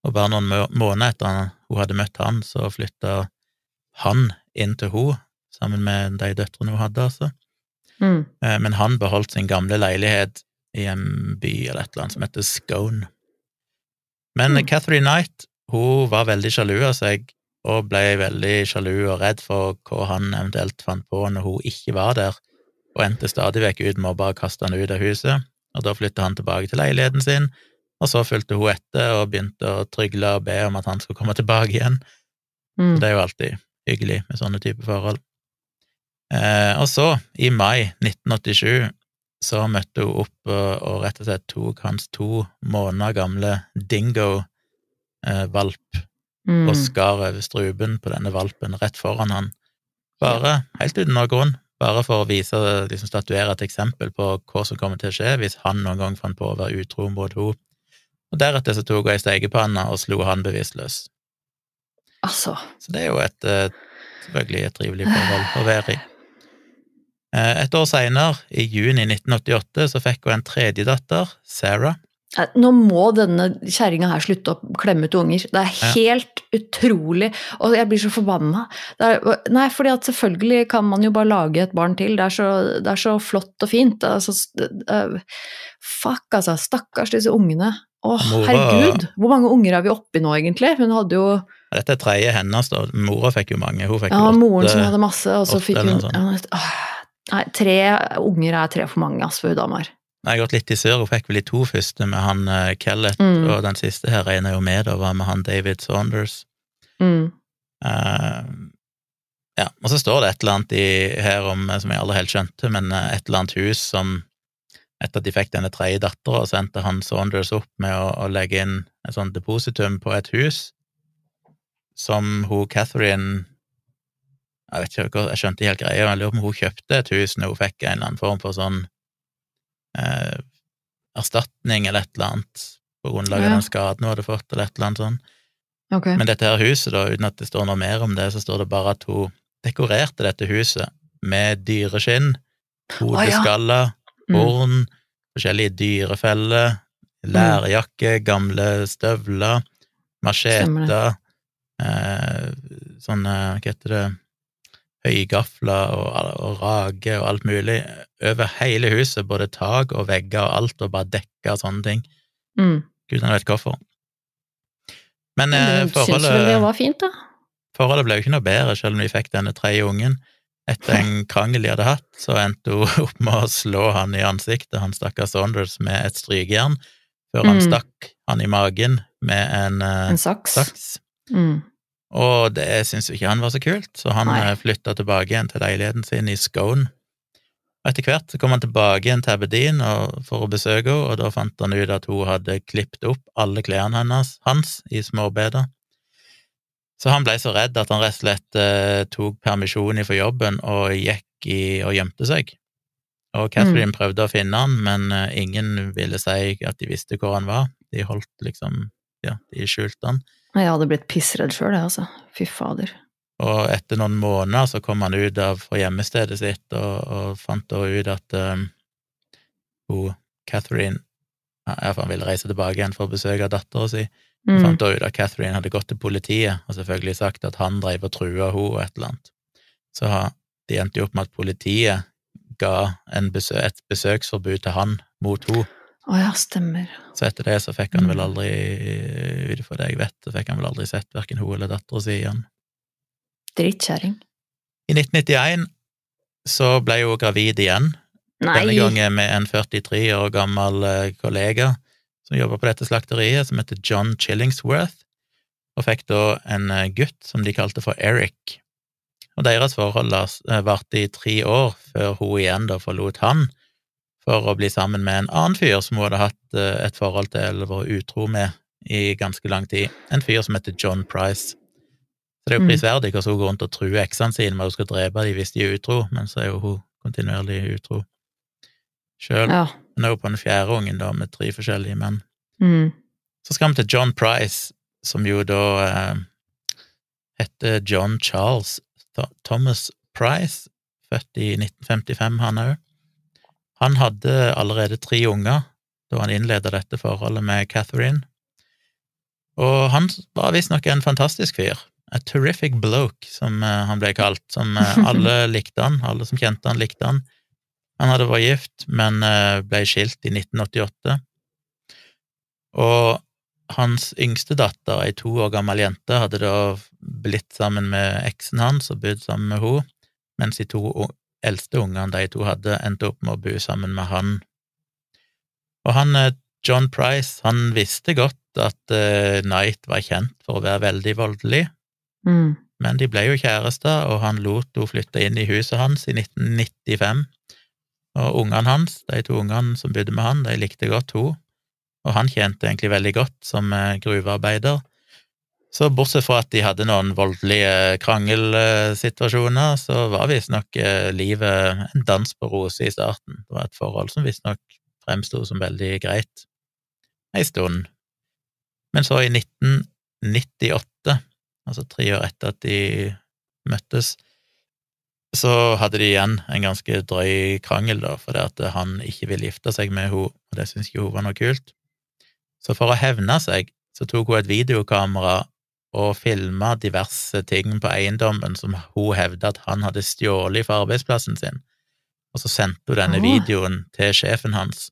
Og bare noen måneder etter hun hadde møtt han, så flytta han inn til hun, sammen med de døtrene hun hadde, altså. Mm. Eh, Men han beholdt sin gamle leilighet i en by eller et eller annet som heter Scone. Men Mm. Catherine Knight, hun var veldig sjalu av seg, og ble veldig sjalu og redd for hva han eventuelt fant på når hun ikke var der, og endte stadig vekk ut med å bare kaste han ut av huset, og da flytta han tilbake til leiligheten sin, og så fulgte hun etter og begynte å trygle og be om at han skulle komme tilbake igjen. Mm. Det er jo alltid hyggelig med sånne typer forhold. Eh, og så, i mai 1987, så møtte hun opp og, og rett og slett tok hans to måneder gamle dingo-valp Mm. og skar over strupen på denne valpen rett foran han. Bare helt uten noen grunn, bare for å vise, liksom statuere et eksempel på hva som kommer til å skje hvis han noen gang fant på å være utro mot henne. Og deretter så tok hun ei stekepanne og slo han bevisstløs. Altså. Så det er jo et, eh, selvfølgelig et trivelig forhold å være i. Eh, Et år seinere, i juni 1988, så fikk hun en tredje datter, Sarah. Nå må denne kjerringa her slutte å klemme ut unger. Det er Ja. helt utrolig. Og jeg blir så forbanna. Er, nei, fordi at selvfølgelig kan man jo bare lage et barn til. Det er så, det er så flott og fint. Altså, fuck, altså. Stakkars disse ungene. Å, herregud. Hvor mange unger er vi oppi nå, egentlig? Hun hadde jo Dette er tredje hennes, da. Mora fikk jo mange. Hun fikk Ja, jo moren som hadde masse, og så fikk hun ja, åh, Nei, tre unger er tre for mange, altså, for hun. Jeg har gått litt i surr. Hun fikk vel de to første med han uh, Kellett, Mm. og den siste her regner jo med, da, var med han David Saunders. Mm. Uh, ja, og så står det et eller annet i, her om, eh, som jeg aldri helt skjønte, men eh, et eller annet hus som etter at de fikk denne tredje dattera, så endte han Saunders opp med å, å legge inn et sånt depositum på et hus som hun Catherine Jeg vet ikke, hva- jeg skjønte ikke helt greia, jeg lurer på om hun kjøpte et hus når hun fikk en eller annen form for sånn eh, erstatning eller et eller annet på grunnlag av Ja. den skaden hun hadde fått, eller et eller annet sånt. Okay. Men dette her huset, da, uten at det står noe mer om det, så står det bare at hun dekorerte dette huset med dyreskinn, hodeskaller, ja. horn, forskjellige dyrefeller, lærjakke, gamle støvler, macheter, eh, sånne, hva heter det, høygafler og, og rage og alt mulig, over hele huset, både tak og vegger og alt, og bare dekker og sånne ting. Mm. Gudene vet hvorfor. Men eh, Det synes vel det forholdet, var fint, da. forholdet ble jo ikke noe bedre, selv om vi fikk denne tredje ungen. Etter en krangel de hadde hatt, så endte hun opp med å slå han i ansiktet, han stakkars Saunders, med et strykejern, før han Mm. stakk han i magen med en eh, En saks. saks. Mm. Og det syntes jo ikke han var så kult, så han eh, flytta tilbake igjen til leiligheten sin i Scone. Og etter hvert så kom han tilbake igjen til Aberdeen for å besøke henne, og da fant han ut at hun hadde klippet opp alle klærne hennes, hans i småbeder. Så han ble så redd at han rett og slett eh, tok permisjon fra jobben og gikk i og gjemte seg. Og Catherine prøvde å finne han, men eh, ingen ville si at de visste hvor han var. De holdt liksom Ja, de skjulte han. Jeg hadde blitt pissredd sjøl, jeg, altså. Fy fader. Og etter noen måneder så kom han ut av fra hjemmestedet sitt og, og fant da ut at um, hun, Catherine Iallfall Han ville reise tilbake igjen for å besøke dattera si. Mm. fant da ut at Catherine hadde gått til politiet og selvfølgelig sagt at han drev og trua henne og et eller annet. Så de endte jo opp med at politiet ga en besø et besøksforbud til han mot henne. Å ja, stemmer. Så etter det så fikk han vel Mm. aldri, ut ifra det jeg vet, så fikk han vel aldri sett hverken hun eller dattera si igjen. Drittkjerring. I 1991 så ble hun gravid igjen, Nei! denne gangen med en 43 år gammel eh, kollega som jobba på dette slakteriet, som heter John Chillingsworth, og fikk da en eh, gutt som de kalte for Eric. Og deres forhold eh, varte i tre år før hun igjen da forlot han for å bli sammen med en annen fyr som hun hadde hatt eh, et forhold til eller vært utro med i ganske lang tid, en fyr som heter John Price. Så det er jo Mm. prisverdig hvordan hun går rundt og truer eksene sine med at hun skal drepe dem hvis de er utro, men så er jo hun kontinuerlig utro sjøl. Ja. Hun er jo på den fjerde ungen, da, med tre forskjellige menn. Mm. Så skal vi til John Price, som jo da eh, heter John Charles Th Thomas Price, født i 1955, han òg. Han hadde allerede tre unger da han innleda dette forholdet med Catherine, og han var visstnok en fantastisk fyr. A terrific bloke, som eh, han ble kalt, som eh, alle likte han, alle som kjente han, likte han. Han hadde vært gift, men eh, ble skilt i 1988. Og hans yngste datter, ei to år gammel jente, hadde da blitt sammen med eksen hans og bodd sammen med henne, mens de to eldste ungene de to hadde, endte opp med å bo sammen med han. Og han, eh, John Price, han visste godt at uh, Knight var kjent for å være veldig voldelig, Mm. men de ble jo kjærester, og han lot henne flytte inn i huset hans i 1995. Og ungene hans, de to ungene som bodde med han, de likte godt henne, og han tjente egentlig veldig godt som eh, gruvearbeider. Så bortsett fra at de hadde noen voldelige krangelsituasjoner, så var visstnok eh, livet en dans på roser i starten. Det var et forhold som visstnok fremsto som veldig greit ei stund. Men så i 1998 altså tre år etter at de møttes, så hadde de igjen en ganske drøy krangel, da, fordi at han ikke ville gifte seg med henne, og det syntes ikke hun var noe kult. Så for å hevne seg, så tok hun et videokamera og filma diverse ting på eiendommen som hun hevda at han hadde stjålet fra arbeidsplassen sin, og så sendte hun denne videoen til sjefen hans.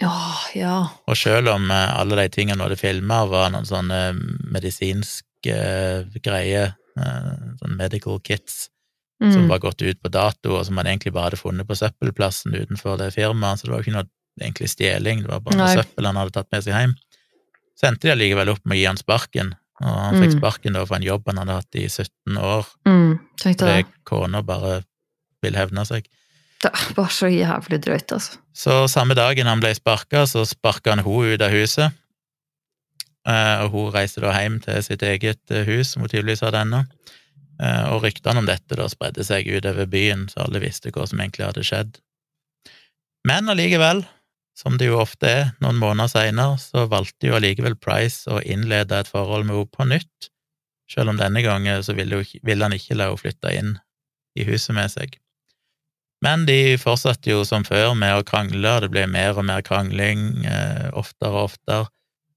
Ja, ja. Og selv om eh, alle de tingene hun hadde filma, var noen sånne medisinske greier, sånn sånne medical kits, Mm. som var gått ut på dato, og som han egentlig bare hadde funnet på søppelplassen utenfor det firmaet, så det var jo ikke noe egentlig stjeling, det var bare Nei. søppel han hadde tatt med seg hjem. Så endte de allikevel opp med å gi han sparken, og han fikk Mm. sparken da for en jobb han hadde hatt i 17 år, Mm. Fordi kona bare ville hevne seg. Det var så jævlig drøyt, altså. Så samme dagen han ble sparka, så sparka han hun ut av huset. Eh, Og hun reiste da hjem til sitt eget eh, hus, som hun tydeligvis hadde ennå. Eh, Og ryktene om dette da spredde seg utover byen, så alle visste hva som egentlig hadde skjedd. Men allikevel, som det jo ofte er, noen måneder seinere, så valgte jo allikevel Price å innlede et forhold med henne på nytt, Selv om denne gangen så ville, ville han ikke la henne flytte inn i huset med seg. Men de fortsatte jo som før med å krangle, og det ble mer og mer krangling, eh, oftere og oftere,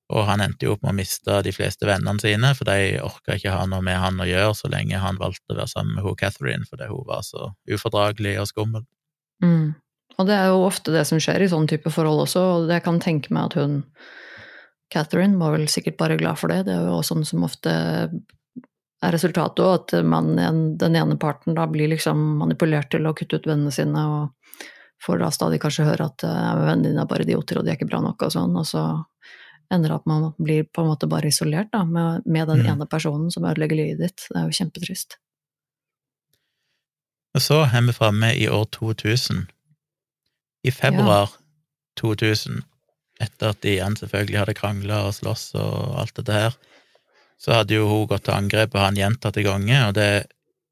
og han endte jo opp med å miste de fleste vennene sine, for de orka ikke ha noe med han å gjøre så lenge han valgte å være sammen med hun Catherine, fordi hun var så ufordragelig og skummel. Mm. Og det er jo ofte det som skjer i sånn type forhold også, og jeg kan tenke meg at hun Catherine var vel sikkert bare glad for det. Det er jo også sånn som ofte er resultatet òg, at man, den ene parten da blir liksom manipulert til å kutte ut vennene sine, og får da stadig kanskje høre at ja, vennene dine er bare idioter, og de er ikke bra nok, og sånn, og så ender det at man blir på en måte bare isolert da, med, med den Mm. ene personen som ødelegger livet ditt. Det er jo kjempetrist. Og så er vi framme i år 2000. I februar 2000, etter at de igjen selvfølgelig hadde krangla og slåss og alt dette her, så hadde jo hun gått til angrep på han gjentatte ganger, og det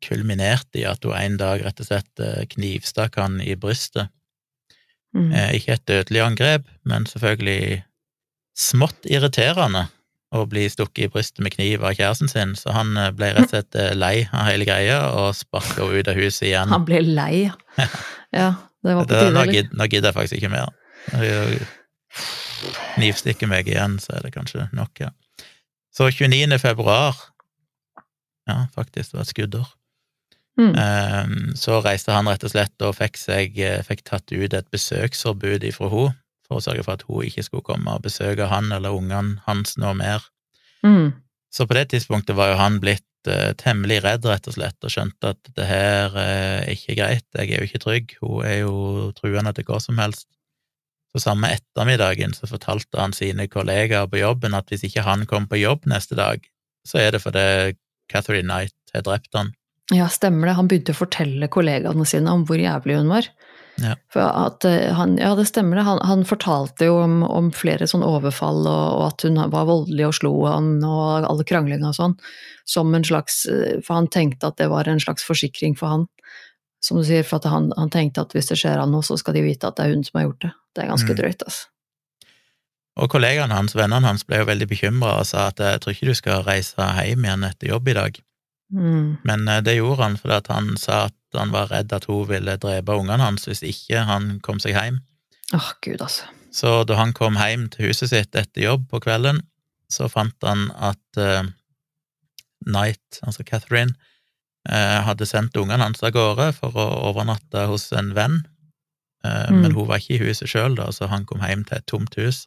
kulminerte i at hun en dag rett og slett eh, knivstakk han i brystet. Mm. Eh, ikke et dødelig angrep, men selvfølgelig smått irriterende å bli stukket i brystet med kniv av kjæresten sin, så han eh, ble rett og slett eh, lei av hele greia og sparka henne ut av huset igjen. Han ble lei. Ja, det var på tide, eller? nå gidder jeg faktisk ikke mer. Når jeg Knivstikker meg igjen, så er det kanskje nok, ja. Så 29. februar Ja, faktisk, det var et skuddår. Mm. Eh, Så reiste han rett og slett og fikk, seg, eh, fikk tatt ut et besøksforbud ifra henne, for å sørge for at hun ikke skulle komme og besøke han eller ungene hans noe mer. Mm. Så på det tidspunktet var jo han blitt uh, temmelig redd, rett og slett, og skjønte at det her uh, er ikke greit, jeg er jo ikke trygg, hun er jo truende til hva som helst. Så samme ettermiddagen så fortalte han sine kollegaer på jobben at hvis ikke han kom på jobb neste dag, så er det fordi Catherine Knight har drept han. Ja, stemmer det. Han begynte å fortelle kollegaene sine om hvor jævlig hun var. Ja. For at eh, han, ja, det stemmer det. Han, han fortalte jo om, om flere sånn overfall, og, og at hun var voldelig og slo han, og alle kranglinga og sånn. Som en slags eh, For han tenkte at det var en slags forsikring for han. Som du sier, for at han, han tenkte at hvis det skjer han noe, så skal de vite at det er hun som har gjort det. Det er ganske Mm. drøyt, altså. Og kollegaene hans, vennene hans, ble jo veldig bekymra og sa at jeg tror ikke du skal reise hjem igjen etter jobb i dag. Mm. Men eh, det gjorde han fordi at han sa at han var redd at hun ville drepe ungene hans hvis ikke han kom seg hjem. Oh, gud, altså. Så da han kom hjem til huset sitt etter jobb på kvelden, så fant han at uh, Knight, altså Catherine, uh, hadde sendt ungene hans av gårde for å overnatte hos en venn, uh, Mm. men hun var ikke i huset sjøl, så han kom hjem til et tomt hus.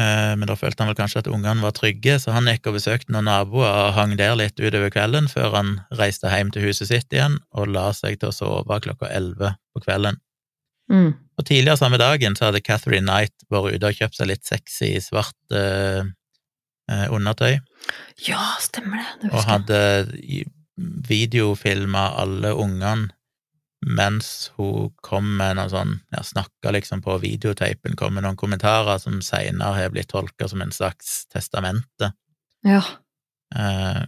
Eh, men da følte han vel kanskje at ungene var trygge, så han gikk og besøkte noen naboer og hang der litt utover kvelden, før han reiste hjem til huset sitt igjen og la seg til å sove klokka elleve på kvelden. Mm. Og tidligere samme dagen så hadde Catherine Knight vært ute og kjøpt seg litt sexy svart eh, eh, undertøy, Ja, stemmer det. Det og hadde videofilma alle ungene mens hun kom med noe sånn, ja, snakka liksom på videoteipen, kom med noen kommentarer som seinere har blitt tolka som en slags testamente. Ja. Eh,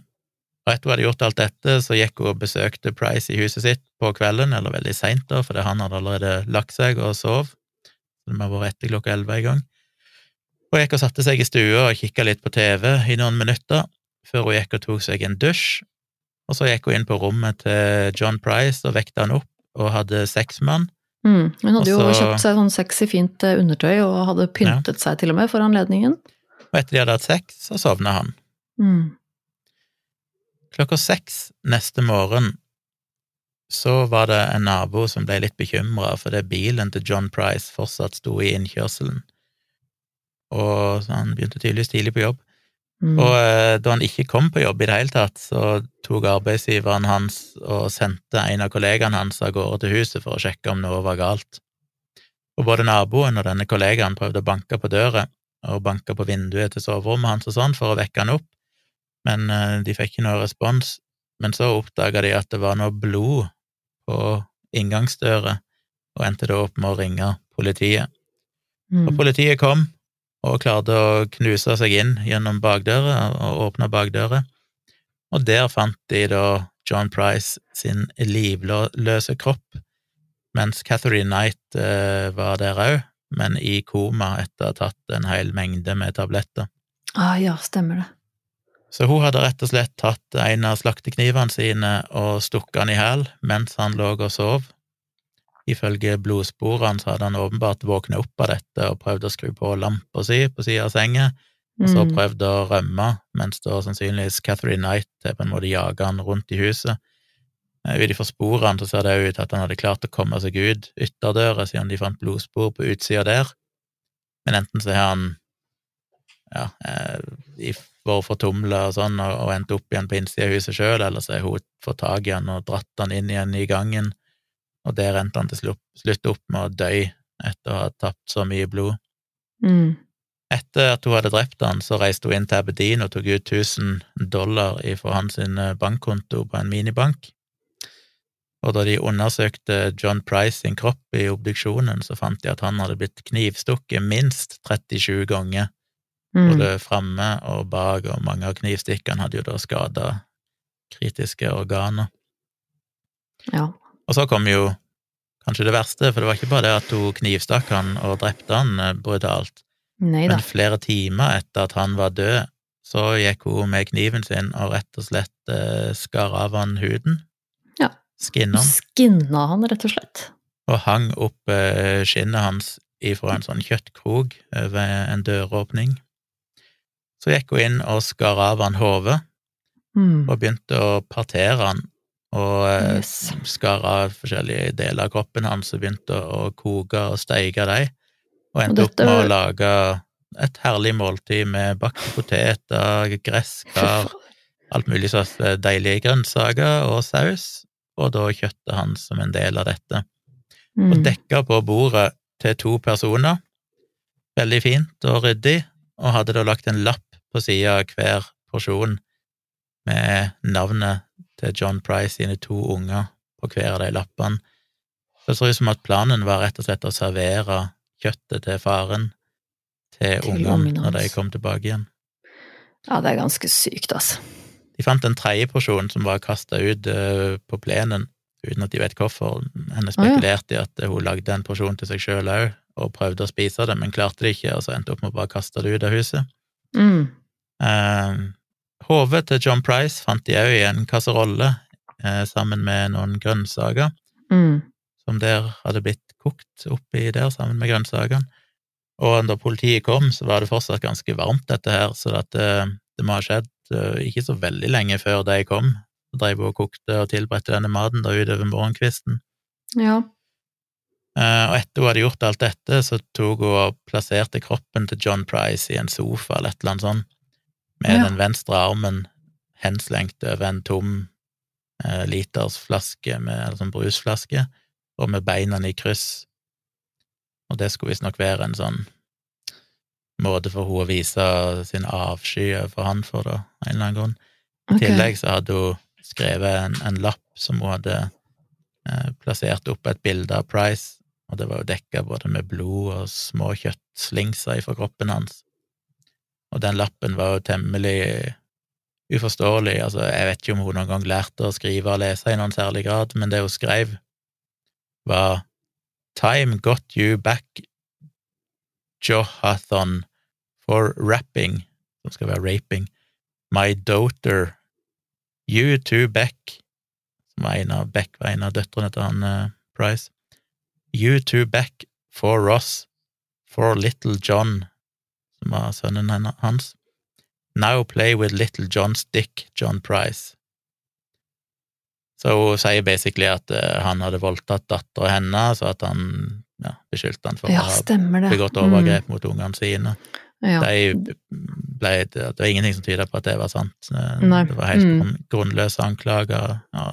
og etter hun hadde gjort alt dette, så gikk hun og besøkte Price i huset sitt på kvelden, eller veldig seint, da, fordi han hadde allerede lagt seg og sov. Så det må ha vært etter klokka elleve i gang. Hun gikk og satte seg i stua og kikka litt på TV i noen minutter, før hun gikk og tok seg en dusj. Og så gikk hun inn på rommet til John Price og vekte han opp og hadde sex med han. Mm. Hun hadde jo kjøpt seg sånn sexy, fint eh, undertøy, og hadde pyntet seg til og med for anledningen. Og etter de hadde hatt sex, så sovna han. Mm. Klokka seks neste morgen så var det en nabo som ble litt bekymra fordi bilen til John Price fortsatt sto i innkjørselen. Og han begynte tydeligvis tidlig på jobb. Mm. Og eh, da han ikke kom på jobb i det hele tatt, så tok arbeidsgiveren hans og sendte en av kollegaene hans av gårde til huset for å sjekke om noe var galt. Og både naboen og denne kollegaen prøvde å banke på døra, og banke på vinduet til soverommet hans og sånn for å vekke han opp, men eh, de fikk ikke noe respons. Men så oppdaga de at det var noe blod på inngangsdøra, og endte da opp med å ringe politiet. Og Mm. politiet kom og klarte å knuse seg inn gjennom bakdøra og åpne bakdøra, og der fant de da John Price sin livløse kropp, mens Catherine Knight eh, var der òg, men i koma etter å ha tatt en hel mengde med tabletter. Ah, ja, stemmer det. Så hun hadde rett og slett tatt en av slakteknivene sine og stukket han i hæl mens han lå og sov. Ifølge blodsporene så hadde han åpenbart våknet opp av dette og prøvd å skru på lampa si på sida av senga, og så Mm. prøvd å rømme, mens da sannsynligvis Catherine Knight på en måte jaga han rundt i huset. Eh, Ut ifra sporene så ser det ut til at han hadde klart å komme seg ut ytterdøra, siden de fant blodspor på utsida der. Men enten så har han ja, eh, vært fortumla og sånn, og, og endt opp igjen på innsida av huset sjøl, eller så har hun fått tak i han og dratt han inn igjen i gangen, og der endte han til slutt, opp med å dø etter å ha tapt så mye blod. Mm. Etter at hun hadde drept han, så reiste hun inn til Aberdeen og tok ut 1000 dollar fra hans eh, bankkonto på en minibank. Og da de undersøkte John Price sin kropp i obduksjonen, så fant de at han hadde blitt knivstukket minst 37 ganger, Mm. både framme og bak, og mange av knivstikkene hadde jo da skada kritiske organer. Ja. Og så kom jo kanskje det verste, for det var ikke bare det at hun knivstakk han og drepte han eh, brutalt, Neida. Men flere timer etter at han var død, så gikk hun med kniven sin og rett og slett eh, skar av han huden. Ja. Skinna han, Skinna han, rett og slett. og hang opp eh, skinnet hans ifra en sånn kjøttkrok ved en døråpning. Så gikk hun inn og skar av han hodet, Mm. og begynte å partere han, og eh, Yes. skar av forskjellige deler av kroppen hans og begynte å koke og steike dem, og endte Og opp med å lage et herlig måltid med bakte poteter, gresskar, alt mulig slags deilige grønnsaker og saus, og da kjøttet hans som en del av dette. Og Mm. dekka på bordet til to personer, veldig fint og ryddig, og hadde da lagt en lapp på sida av hver porsjon med navnet til John Price sine to unger på hver av de lappene. Så det ser ut som at planen var rett og slett å servere kjøttet til faren til Til ungene når de kom tilbake igjen. Ja, det er ganske sykt, altså. De fant en tredje porsjon som var kasta ut eh, på plenen, uten at de vet hvorfor. Henne spekulerte i spekulerte ja. at hun lagde en porsjon til seg sjøl òg, og prøvde å spise det, men klarte det ikke, og så endte opp med å bare kaste det ut av huset. Mm. Eh, Hodet til John Price fant de òg i en kasserolle eh, sammen med noen grønnsaker, Mm. som der hadde blitt kokt oppi der sammen med grønnsakene. Og da politiet kom, så var det fortsatt ganske varmt, dette her, så at det, det må ha skjedd eh, ikke så veldig lenge før de kom. Så drev og kokte og tilberedte denne maten da utover morgenkvisten. Ja. Eh, og etter hun hadde gjort alt dette, så tok hun og plasserte kroppen til John Price i en sofa eller et eller annet sånt, med Ja. den venstre armen henslengt over en tom eh, litersflaske med eller sånn brusflaske, og med beina i kryss. Og det skulle visstnok være en sånn måte for hun å vise sin avsky for han for, da, av en eller annen grunn. I okay. tillegg så hadde hun skrevet en, en lapp som hun hadde eh, plassert opp et bilde av Price, og det var jo dekka både med blod og små kjøttslingser fra kroppen hans. Og den lappen var jo temmelig uforståelig, altså jeg vet ikke om hun noen gang lærte å skrive og lese i noen særlig grad, men det hun skrev, var Time got you back, Johathon, for rapping, som skal være raping, my daughter, you too, Beck, som var en av Beck var en av døtrene til han uh, Price, you too, Beck, for Ross, for Little John, som var sønnen hans, now play with Little John's dick, John Price. Så hun sier basically at eh, han hadde voldtatt dattera hennes, og at han ja, beskyldte han for Ja, å ha begått overgrep mot ungene sine. Mm. Ja. De ble, det var ingenting som tyda på at det var sant. Eh, Nei. Det var helt Mm. grunnløse anklager. Ja,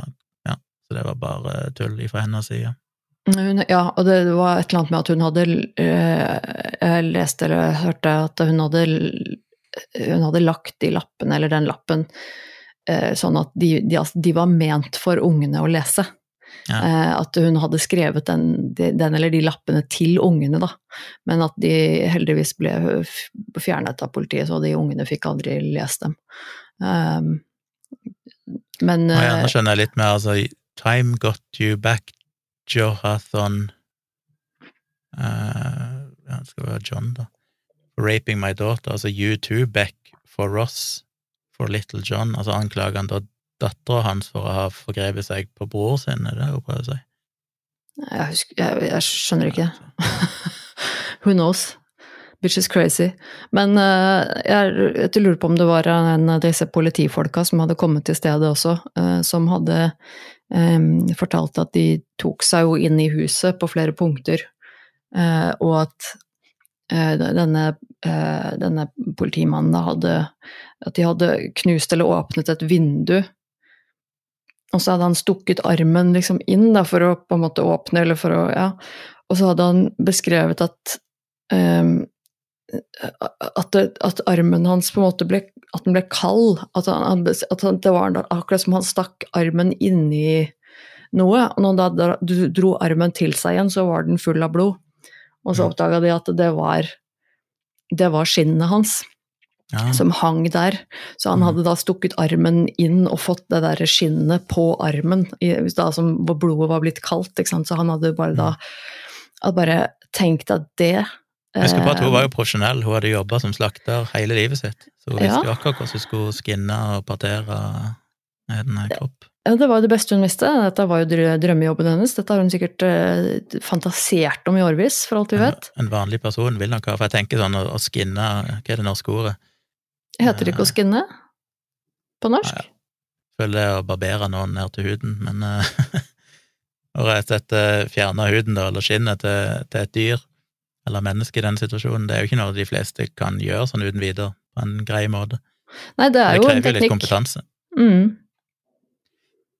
ja, så det var bare tull fra hennes side. Hun, ja, og det var et eller annet med at hun hadde eh, Jeg leste eller hørte at hun hadde hun hadde lagt de lappene, eller den lappen, eh, sånn at de, de, altså, de var ment for ungene å lese. Ja. Eh, at hun hadde skrevet den, de- den eller de lappene til ungene, da. Men at de heldigvis ble fjernet av politiet, så de ungene fikk aldri lest dem. Um, men ja, nå skjønner jeg litt mer, altså Time got you back, Johathon uh, Ja, det skal være John, da. For raping my daughter. Altså you too, Beck, for Ross, for Little John, altså anklager han da dattera hans for å ha forgrepet seg på bror sin, er det hun prøver å si? Jeg, husker, jeg, jeg skjønner ikke. Who knows? Bitch is crazy. Men uh, jeg, jeg, lurer på om det var en av disse politifolka som hadde kommet til stedet også, uh, som hadde um, fortalt at de tok seg jo inn i huset på flere punkter, uh, og at denne, denne, politimannen hadde At de hadde knust eller åpnet et vindu og så hadde han stukket armen liksom inn da, for å på en måte åpne, eller for å Ja. Og så hadde han beskrevet at um, at, det, at, armen hans på en måte ble, at den ble kald. At, han, at det var akkurat som han stakk armen inni noe. Og når han da dro armen til seg igjen, så var den full av blod. Og så oppdaga de at det var, det var skinnet hans ja. som hang der. Så han mm. hadde da stukket armen inn og fått det der skinnet på armen, da, som, hvor blodet var blitt kaldt. Så han hadde bare da mm. hadde bare tenkt at det jeg husker bare at Hun var jo eh, profesjonell, hun hadde jobba som slakter hele livet sitt. Så hun visste jo akkurat hvordan hun skulle skinne og partere en kropp. Det var jo det beste hun visste. Dette var jo drømmejobben hennes. Dette har hun sikkert eh, fantasert om i årevis, for alt vi vet. En, en vanlig person vil nok ha For jeg tenker sånn å, skinne Hva er det norske ordet? Heter det ikke å skinne på norsk? Ja, ja. Føler det å barbere noen ned til huden, men Å rett og slett eh, fjerne huden da, eller skinnet til, til, et dyr eller menneske i den situasjonen, det er jo ikke noe de fleste kan gjøre sånn uten videre, på en grei måte. Nei, det er jo en teknikk. Det krever litt kompetanse. Mm.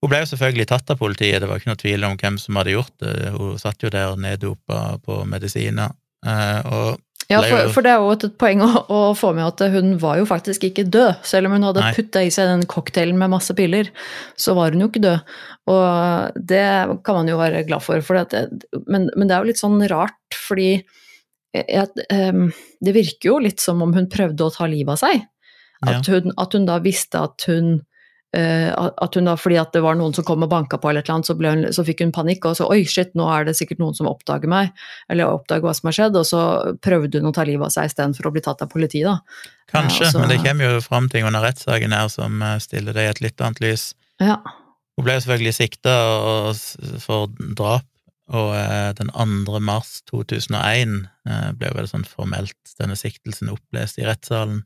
Hun ble jo selvfølgelig tatt av politiet, det var ikke noe tvil om hvem som hadde gjort det. Hun satt jo der neddopa på medisiner. Eh, og ja, for, for, det er jo et poeng å, å, få med at hun var jo faktisk ikke død. Selv om hun hadde putta i seg den cocktailen med masse piller, så var hun jo ikke død. Og det kan man jo være glad for. for det, men, men, det er jo litt sånn rart, fordi det virker jo litt som om hun prøvde å ta livet av seg. At, hun, at hun da visste at hun Uh, at hun da, fordi at det var noen som kom og banka på, eller et eller annet, så, hun, så, fikk hun panikk og så oi, shit, nå er det sikkert noen som oppdager meg, eller oppdager hva som har skjedd, og så prøvde hun å ta livet av seg istedenfor å bli tatt av politiet, da. Kanskje, ja, så, men det kommer jo fram ting under rettssaken her som eh, stiller det i et litt annet lys. Ja. Hun ble jo selvfølgelig sikta for drap, og uh, den 2. mars 2001 ble jo vel sånn formelt denne siktelsen opplest i rettssalen.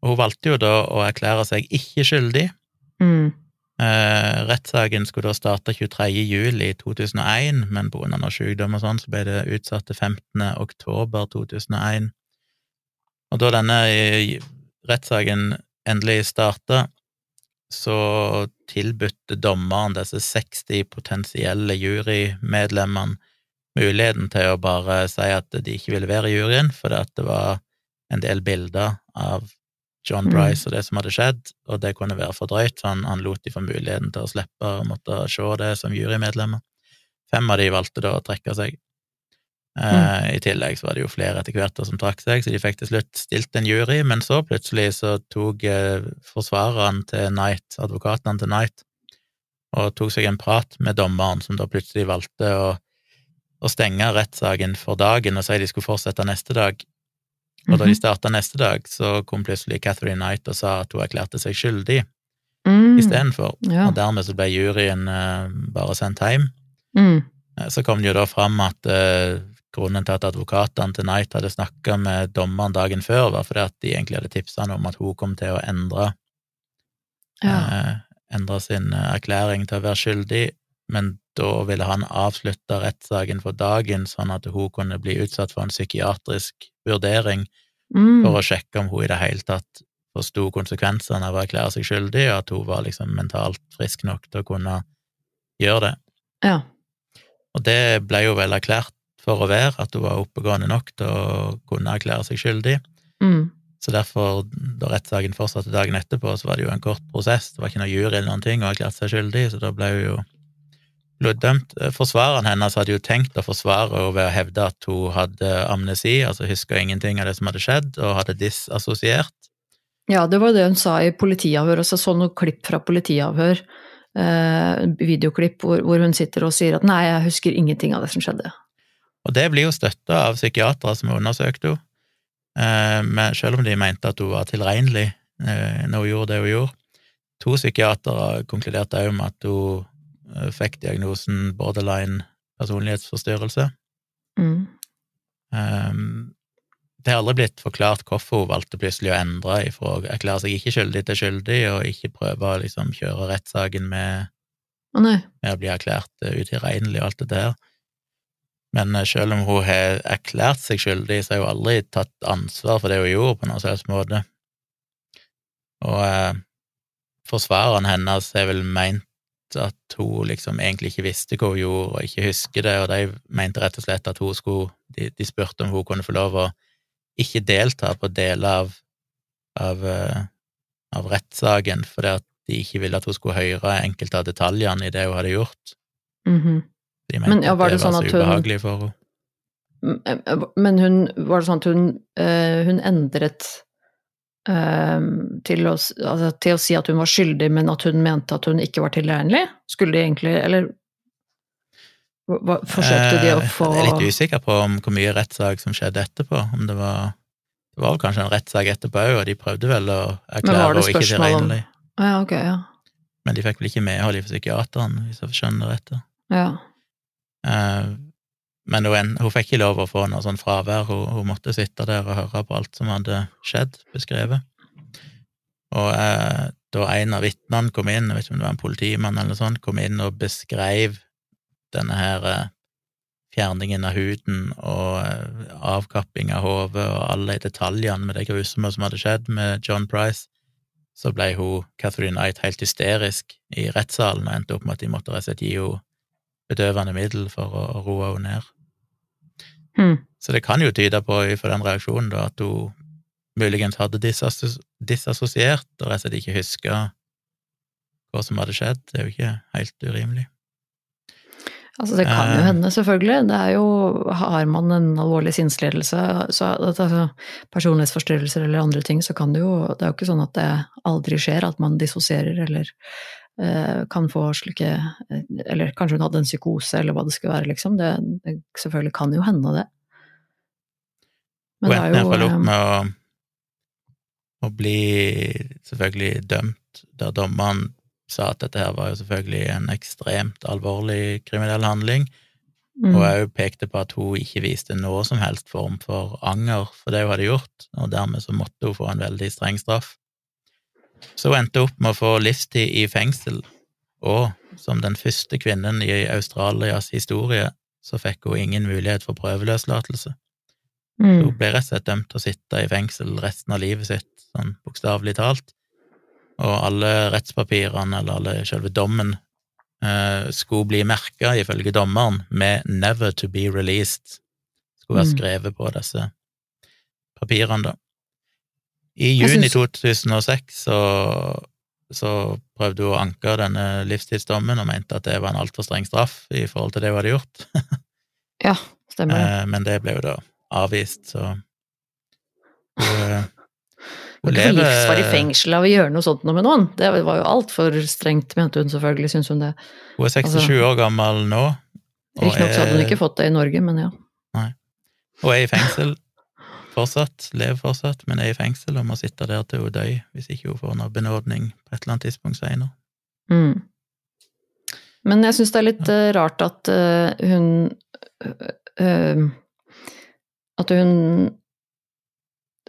Og hun valgte jo da å erklære seg ikke skyldig, Mm. Eh, rettssaken skulle da starte 23. juli 2001, men av noe sykdom og sånn, så ble det utsatt til 15. oktober 2001. Og da denne eh, rettssaken endelig starta, så tilbudte dommeren disse 60 potensielle jurymedlemmene muligheten til å bare si at de ikke ville være i juryen, fordi at det var en del bilder av John mm. Bryce og det som hadde skjedd, og det kunne være for drøyt, så han, han lot de få muligheten til å slippe å måtte se det som jurymedlemmer. Fem av de valgte da å trekke seg. Eh, mm. I tillegg så var det jo flere etter hvert som trakk seg, så de fikk til slutt stilt en jury, men så plutselig så tok eh, forsvareren til Knight, advokatene til Knight, og tok seg en prat med dommeren, som da plutselig valgte å, å stenge rettssaken for dagen og si de skulle fortsette neste dag, og da de mhm. starta neste dag, så kom plutselig Catherine Knight og sa at hun erklærte seg skyldig mm. istedenfor, ja. og dermed så ble juryen uh, bare sendt hjem. Mm. Så kom det jo da fram at grunnen til at advokatene til Knight hadde snakka med dommeren dagen før, var fordi at de egentlig hadde tipsa han om at hun kom til å endre ja. endre sin erklæring til å være skyldig, men da ville han avslutte rettssaken for dagen, sånn at hun kunne bli utsatt for en psykiatrisk vurdering mm. for å sjekke om hun i det hele tatt forsto konsekvensene av å erklære seg skyldig, og at hun var liksom mentalt frisk nok til å kunne gjøre det. Ja. Og det ble jo vel erklært for å være, at hun var oppegående nok til å kunne erklære seg skyldig. Mm. Så derfor, da rettssaken fortsatte dagen etterpå, så var det jo en kort prosess, det var ikke noe jury eller noen ting, og erklærte seg skyldig, så da ble hun jo bloddømt. Eh, forsvareren hennes hadde jo tenkt å forsvare henne ved å hevde at hun hadde amnesi, altså huska ingenting av det som hadde skjedd, og hadde disassosiert. Ja, det var det hun sa i politiavhør, og så så noen klipp fra politiavhør, eh, videoklipp hvor, hvor, hun sitter og sier at nei, jeg husker ingenting av det som skjedde. Og det blir jo støtta av psykiatere som undersøkte henne, eh, selv om de mente at hun var tilregnelig eh, når hun gjorde det hun gjorde. To psykiatere konkluderte òg med at hun eh, fikk diagnosen borderline personlighetsforstyrrelse. Mm. Det har aldri blitt forklart hvorfor hun valgte plutselig å endre ifra å erklære seg ikke skyldig til skyldig, og ikke prøve å liksom kjøre rettssaken med, Å med å bli erklært utilregnelig og alt det der. Men eh, selv om hun har erklært seg skyldig, så har hun aldri tatt ansvar for det hun gjorde, på noen slags måte. Og eh, forsvareren hennes har vel meint at hun liksom egentlig ikke visste hva hun gjorde, og ikke husker det, og de mente rett og slett at hun skulle De, de spurte om hun kunne få lov å ikke delta på deler av, av, eh, av rettssaken, fordi at de ikke ville at hun skulle høre enkelte av detaljene i det hun hadde gjort. Mhm. De mente Men, ja, var at det var sånn så ubehagelig hun- for henne. Eh, Men hun, var det sånn at hun, eh, hun endret eh, til, å, altså, til å si at hun var skyldig, men at hun mente at hun ikke var tilregnelig? Skulle de egentlig Eller hva- forsøkte de å Eh, få Jeg er litt usikker på om hvor mye rettssak som skjedde etterpå. Om det var Det var vel kanskje en rettssak etterpå òg, og de prøvde vel å erklære henne ikke tilregnelig. Ja, okay, ja. Men de fikk vel ikke medhold i psykiateren, hvis jeg skjønner det rett. ja. Eh, Men hun, hun fikk ikke lov å få noe sånn fravær, hun, hun måtte sitte der og høre på alt som hadde skjedd, beskrevet. Og eh, da en av vitnene kom inn, jeg vet ikke om det var en politimann eller sånt, kom inn og beskrev denne her eh, fjerningen av huden og eh, avkapping av hodet og alle detaljene med det grusomme som hadde skjedd med John Price, så ble hun, Catherine Knight, helt hysterisk i rettssalen og endte opp med at de måtte rett og slett gi henne bedøvende middel for å, å roe henne ned. Mm. Så det kan jo tyde på, for den reaksjonen, da, at hun muligens hadde disassos- disassosiert og rett og slett ikke huska hva som hadde skjedd. Det er jo ikke helt urimelig. Altså, det kan jo Eh. hende, selvfølgelig. Det er jo Har man en alvorlig sinnslidelse, så altså, personlighetsforstyrrelser eller andre ting, så kan det jo Det er jo ikke sånn at det aldri skjer at man dissosierer eller kan få slike Eller kanskje hun hadde en psykose, eller hva det skulle være, liksom. Det, det selvfølgelig kan jo hende, det. Hun endte iallfall opp eh, med å, å bli selvfølgelig dømt, der dommeren sa at dette her var jo selvfølgelig en ekstremt alvorlig kriminell handling, mm, og òg pekte på at hun ikke viste noe som helst form for anger for det hun hadde gjort, og dermed så måtte hun få en veldig streng straff. Så hun endte opp med å få livstid i fengsel, og som den første kvinnen i Australias historie, så fikk hun ingen mulighet for prøveløslatelse. mm, Hun ble rett og slett dømt til å sitte i fengsel resten av livet sitt, sånn bokstavelig talt, og alle rettspapirene, eller alle selve dommen, eh, skulle bli merka, ifølge dommeren, med 'never to be released'. Skulle være Mm. skrevet på disse papirene, da. I juni synes... 2006 så, så prøvde hun å anke denne livstidsdommen og mente at det var en altfor streng straff i forhold til det hun hadde gjort. Ja, stemmer det. Eh, Men det ble jo da avvist, så hun, eh, Hun lever livsvarig fengsel av å gjøre noe sånt noe med noen. Det var jo altfor strengt, mente hun selvfølgelig, syns hun det. Hun er 67 altså- år gammel nå, Riktignok så hadde hun er, ikke fått det i Norge, men ja. Nei. Hun er i fengsel fortsatt, lever fortsatt, men er i fengsel og må sitte der til hun dør, hvis ikke hun får noe benådning på et eller annet tidspunkt senere. Mm. Men jeg syns det er litt ja. rart at uh, hun eh, eh, At hun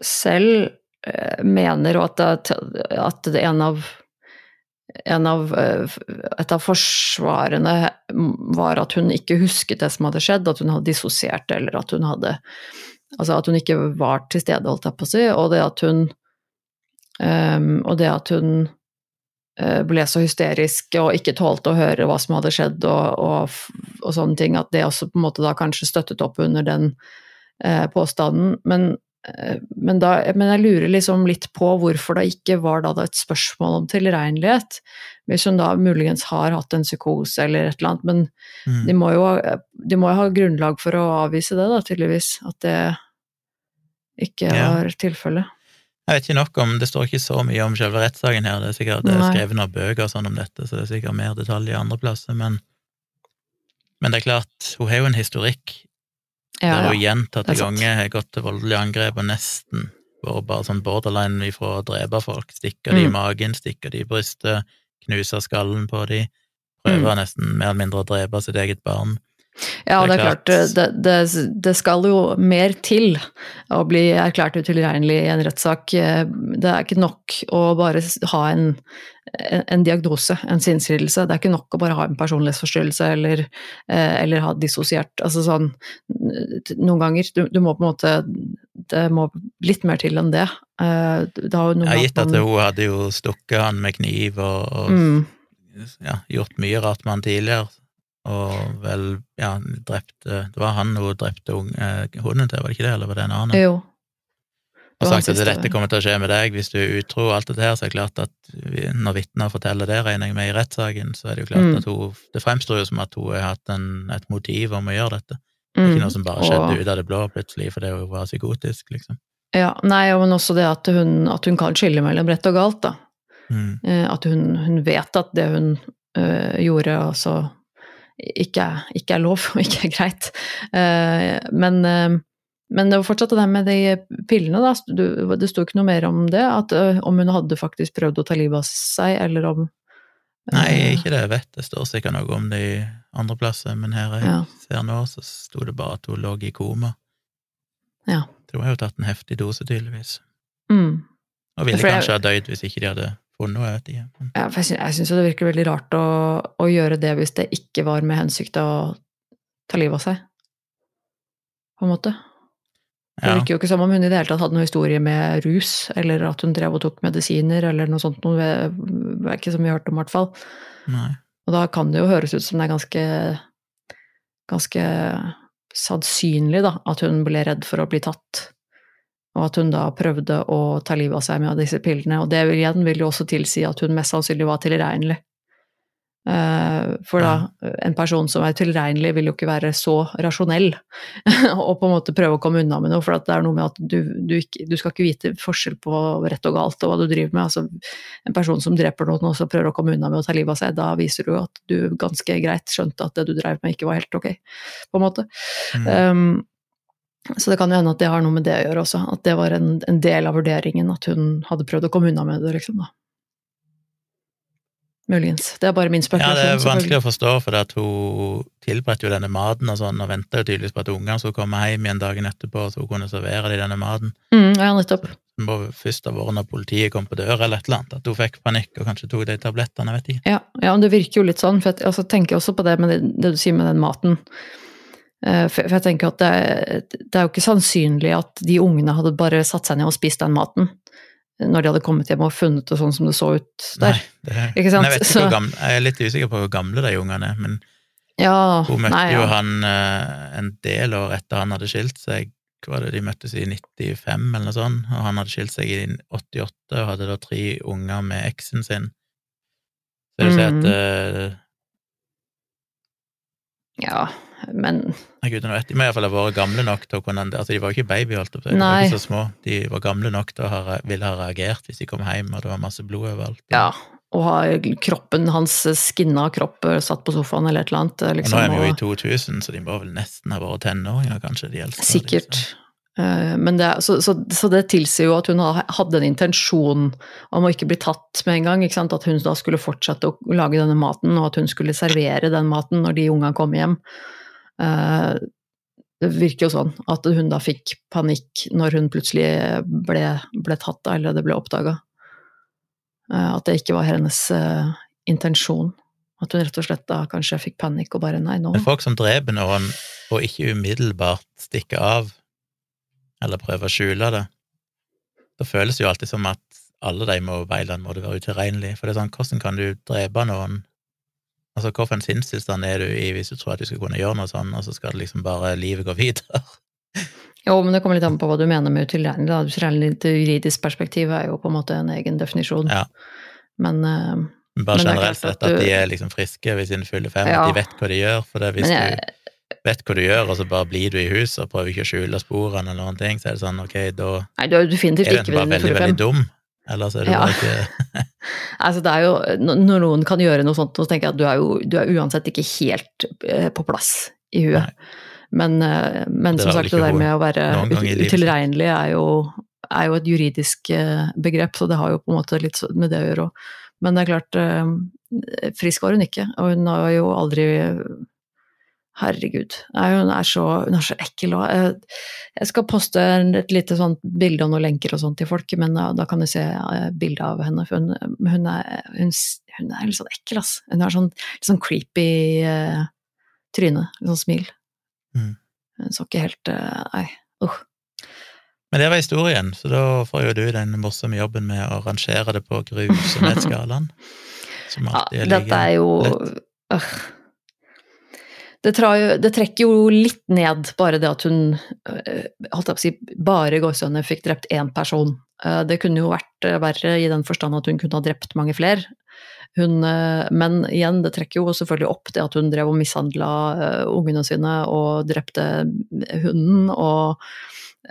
selv uh, mener, og at, det, at det en av en av, eh, et av forsvarene var at hun ikke husket det som hadde skjedd, at hun hadde dissosiert, eller at hun hadde Altså at hun ikke var til stede, holdt jeg på å si, og det at hun um, Og det at hun uh, ble så hysterisk og ikke tålte å høre hva som hadde skjedd og, og, og sånne ting, at det også på en måte da kanskje støttet opp under den uh, påstanden. Men men, da, men, jeg lurer liksom litt på hvorfor det ikke var da et spørsmål om tilregnelighet. Hvis hun da muligens har hatt en psykose eller et eller annet, men Mm. de, må jo, de må jo ha grunnlag for å avvise det, da, tydeligvis. At det ikke Ja. var tilfellet. Jeg vet ikke nok om, Det står ikke så mye om selve rettssaken her, det er sikkert det er skrevet noen bøker sånn om dette, så det er sikkert mer detaljer andre plasser, men, men det er klart, hun har jo en historikk Ja, der ja. hun gjentatte det er ganger har gått til voldelig angrep og nesten vært bare sånn borderline ifra å drepe folk. Stikke de i Mm. magen, stikke de i brystet, knuse skallen på de. Prøve nesten mer eller mindre å drepe sitt eget barn. Ja, Det er er klart, det, det, det skal jo mer til å bli erklært utilregnelig i en rettssak. Det er ikke nok å bare ha en, en diagnose, en sinnslidelse. Det er ikke nok å bare ha en personlighetsforstyrrelse eller, eh, eller ha dissosiert. Altså sånn Noen ganger du, du må på en måte Det må litt mer til enn det. Eh, Det har gitt at hun hadde jo stukket han med kniv og, og mm, ja, gjort mye rart med han tidligere, og vel, ja, drepte Det var han hun drepte eh, hunden til, var det ikke det, eller var det en annen? Jo. Og sagt at dette kommer til å skje med deg hvis du er utro og alt dette her, så er det klart at når vitner forteller det, regner jeg med i rettssaken, så er det jo klart Mm. at hun Det fremstår jo som at hun har hatt en, et motiv om å gjøre dette. Det Mm, ikke noe som bare skjedde og- ut av det blå plutselig fordi hun var psykotisk, liksom. Ja, nei, men også det at hun, at hun kan skille mellom rett og galt, da. Mm. Eh, At hun, hun vet at det hun eh, gjorde, altså ikke, ikke er lov og ikke er greit. Uh, men, eh, men det var fortsatt det der med de pillene, da. Du, det sto ikke noe mer om det. At, eh, om hun hadde faktisk prøvd å ta livet av seg, eller om Nei, eh, ikke det jeg vet, det står sikkert noe om det i andre plasser, men her jeg Ja. ser nå, så sto det bare at hun lå i koma. Ja. Så hun har jo tatt en heftig dose, tydeligvis. Mm. Og ville jeg- kanskje ha dødd hvis ikke de hadde funnet henne, jeg vet ikke. Ja, for jeg syns, jeg syns jo det virker veldig rart å, å gjøre det hvis det ikke var med hensikt å ta livet av seg. På en måte. Det virker jo ikke som om hun i det hele tatt hadde noe historie med rus, eller at hun drev og tok medisiner, eller noe sånt. Noe, er ikke så mye hørt om, i hvert fall. nei. Og da kan det jo høres ut som det er ganske ganske sannsynlig da, at hun ble redd for å bli tatt. Og at hun da prøvde å ta livet av seg med disse pillene. Og det vil- igjen vil jo også tilsi at hun mest sannsynlig var tilregnelig. Eh, For da, en person som er tilregnelig, vil jo ikke være så rasjonell og på en måte prøve å komme unna med noe. For at det er noe med at du, du, ikke, du skal ikke vite forskjell på rett og galt og hva du driver med. Altså, en person som dreper noen og så prøver å komme unna med å ta livet av seg, da viser du at du ganske greit skjønte at det du drev med ikke var helt ok, på en måte. Mm. Um, så det kan jo hende at det har noe med det å gjøre også, at det var en, en del av vurderingen, at hun hadde prøvd å komme unna med det, liksom, da. Muligens. Det er bare min Ja, det er vanskelig å forstå, for at hun tilberedte jo denne maten og sånn, og venta jo tydeligvis på at ungene skulle komme hjem igjen dagen etterpå, så hun kunne servere dem denne maten. Mm, ja, nettopp. Det må først ha vært når politiet kom på døra eller et eller annet, at hun fikk panikk og kanskje tok de tablettene, jeg vet ikke. Ja, ja, men det virker jo litt sånn, for jeg altså, tenker også på det med det, det du sier med den maten. Eh, For jeg tenker at det, det er jo ikke sannsynlig at de ungene hadde bare satt seg ned og spist den maten når de hadde kommet hjem og funnet det sånn som det så ut der. Nei, det, Ikke sant? Jeg, ikke gamle, jeg er litt usikker på hvor gamle de ungene er, men Ja, hun møtte nei, jo han eh, en del år etter han hadde skilt seg. Hva var det, De møttes i 95 eller noe sånt, og han hadde skilt seg i 88 og hadde da tre unger med eksen sin. Så det vil si at Mhm. Ja, men Nei, gudene vet, De må iallfall ha vært gamle nok til å kunne Altså, de var jo ikke baby, holdt opp, de var ikke så små. De var gamle nok til å ha, ville ha reagert hvis de kom hjem og det var masse blod overalt. ja. Og ha kroppen hans skinna kropp eh, satt på sofaen eller et eller annet. Liksom, nå er vi jo i 2000, så de må vel nesten ha vært tenåringer, kanskje, de eldste. Sikkert. Men det, er- så, så, så det tilsier jo at hun hadde en intensjon om å ikke bli tatt med en gang. At hun da skulle fortsette å lage denne maten, og at hun skulle servere den maten når de unga kom hjem. Eh, Det virker jo sånn at hun da fikk panikk når hun plutselig ble, ble tatt, eller det ble oppdaga. At det ikke var hennes eh, intensjon. At hun rett og slett da kanskje fikk panikk og bare nei, nå Men folk som dreper noen, og ikke umiddelbart stikker av, eller prøve å skjule det, da føles det jo alltid som at alle de må annen måte være utilregnelige. For det er sånn, hvordan kan du drepe noen? Altså, hvilken sinnstilstand er du i hvis du tror at du skal kunne gjøre noe sånn, og så skal det liksom bare livet gå videre? Jo, men det kommer litt an på hva du mener med utilregnelig. da. Utilregnelig til juridisk perspektiv er jo på en måte en egen definisjon. Ja. Men, uh, Bare Men er generelt sett at at de er liksom friske hvis de fyller fem, Ja. at de vet hva de gjør. For det, hvis jeg, du vet hva du gjør, og så bare blir du i huset og prøver ikke å skjule sporene eller noen ting, så er det sånn, ok, da nei, du er definitivt du ikke bare veldig, 45. veldig dum, eller så er du Ja. ikke Altså, det er jo, når noen kan gjøre noe sånt, så tenker jeg at du er jo du er uansett ikke helt eh, på plass i huet. Nei. Men, eh, men som sagt, det der med å være utilregnelig er jo, er jo et juridisk eh, begrep, så det har jo på en måte litt med det å gjøre òg. Men det er klart, frisk var hun ikke, og hun har jo aldri Herregud. Nei, hun er så, hun er så ekkel og jeg, jeg skal poste et lite sånt bilde og noen lenker og sånt til folk, men da, da kan du se eh, bilde av henne. For hun, hun, er, hun, er litt sånn ekkel, ass. Hun har sånn, litt sånn creepy uh, tryne, litt sånn smil. Mm. Hun så ikke helt uh, Nei, Uh. Men det var historien, så da får jo du den morsomme jobben med å rangere det på grusomhetsskalaen. Som Ja, alltid er dette er jo lett. Det, jo, det trekker jo litt ned bare det at hun øh, holdt jeg på å si, bare gåsehudene fikk drept én person. Eh, Det kunne jo vært øh, verre i den forstand at hun kunne ha drept mange flere. Hun, men igjen, det trekker jo selvfølgelig opp det at hun drev og mishandla ungene sine og drepte hunden og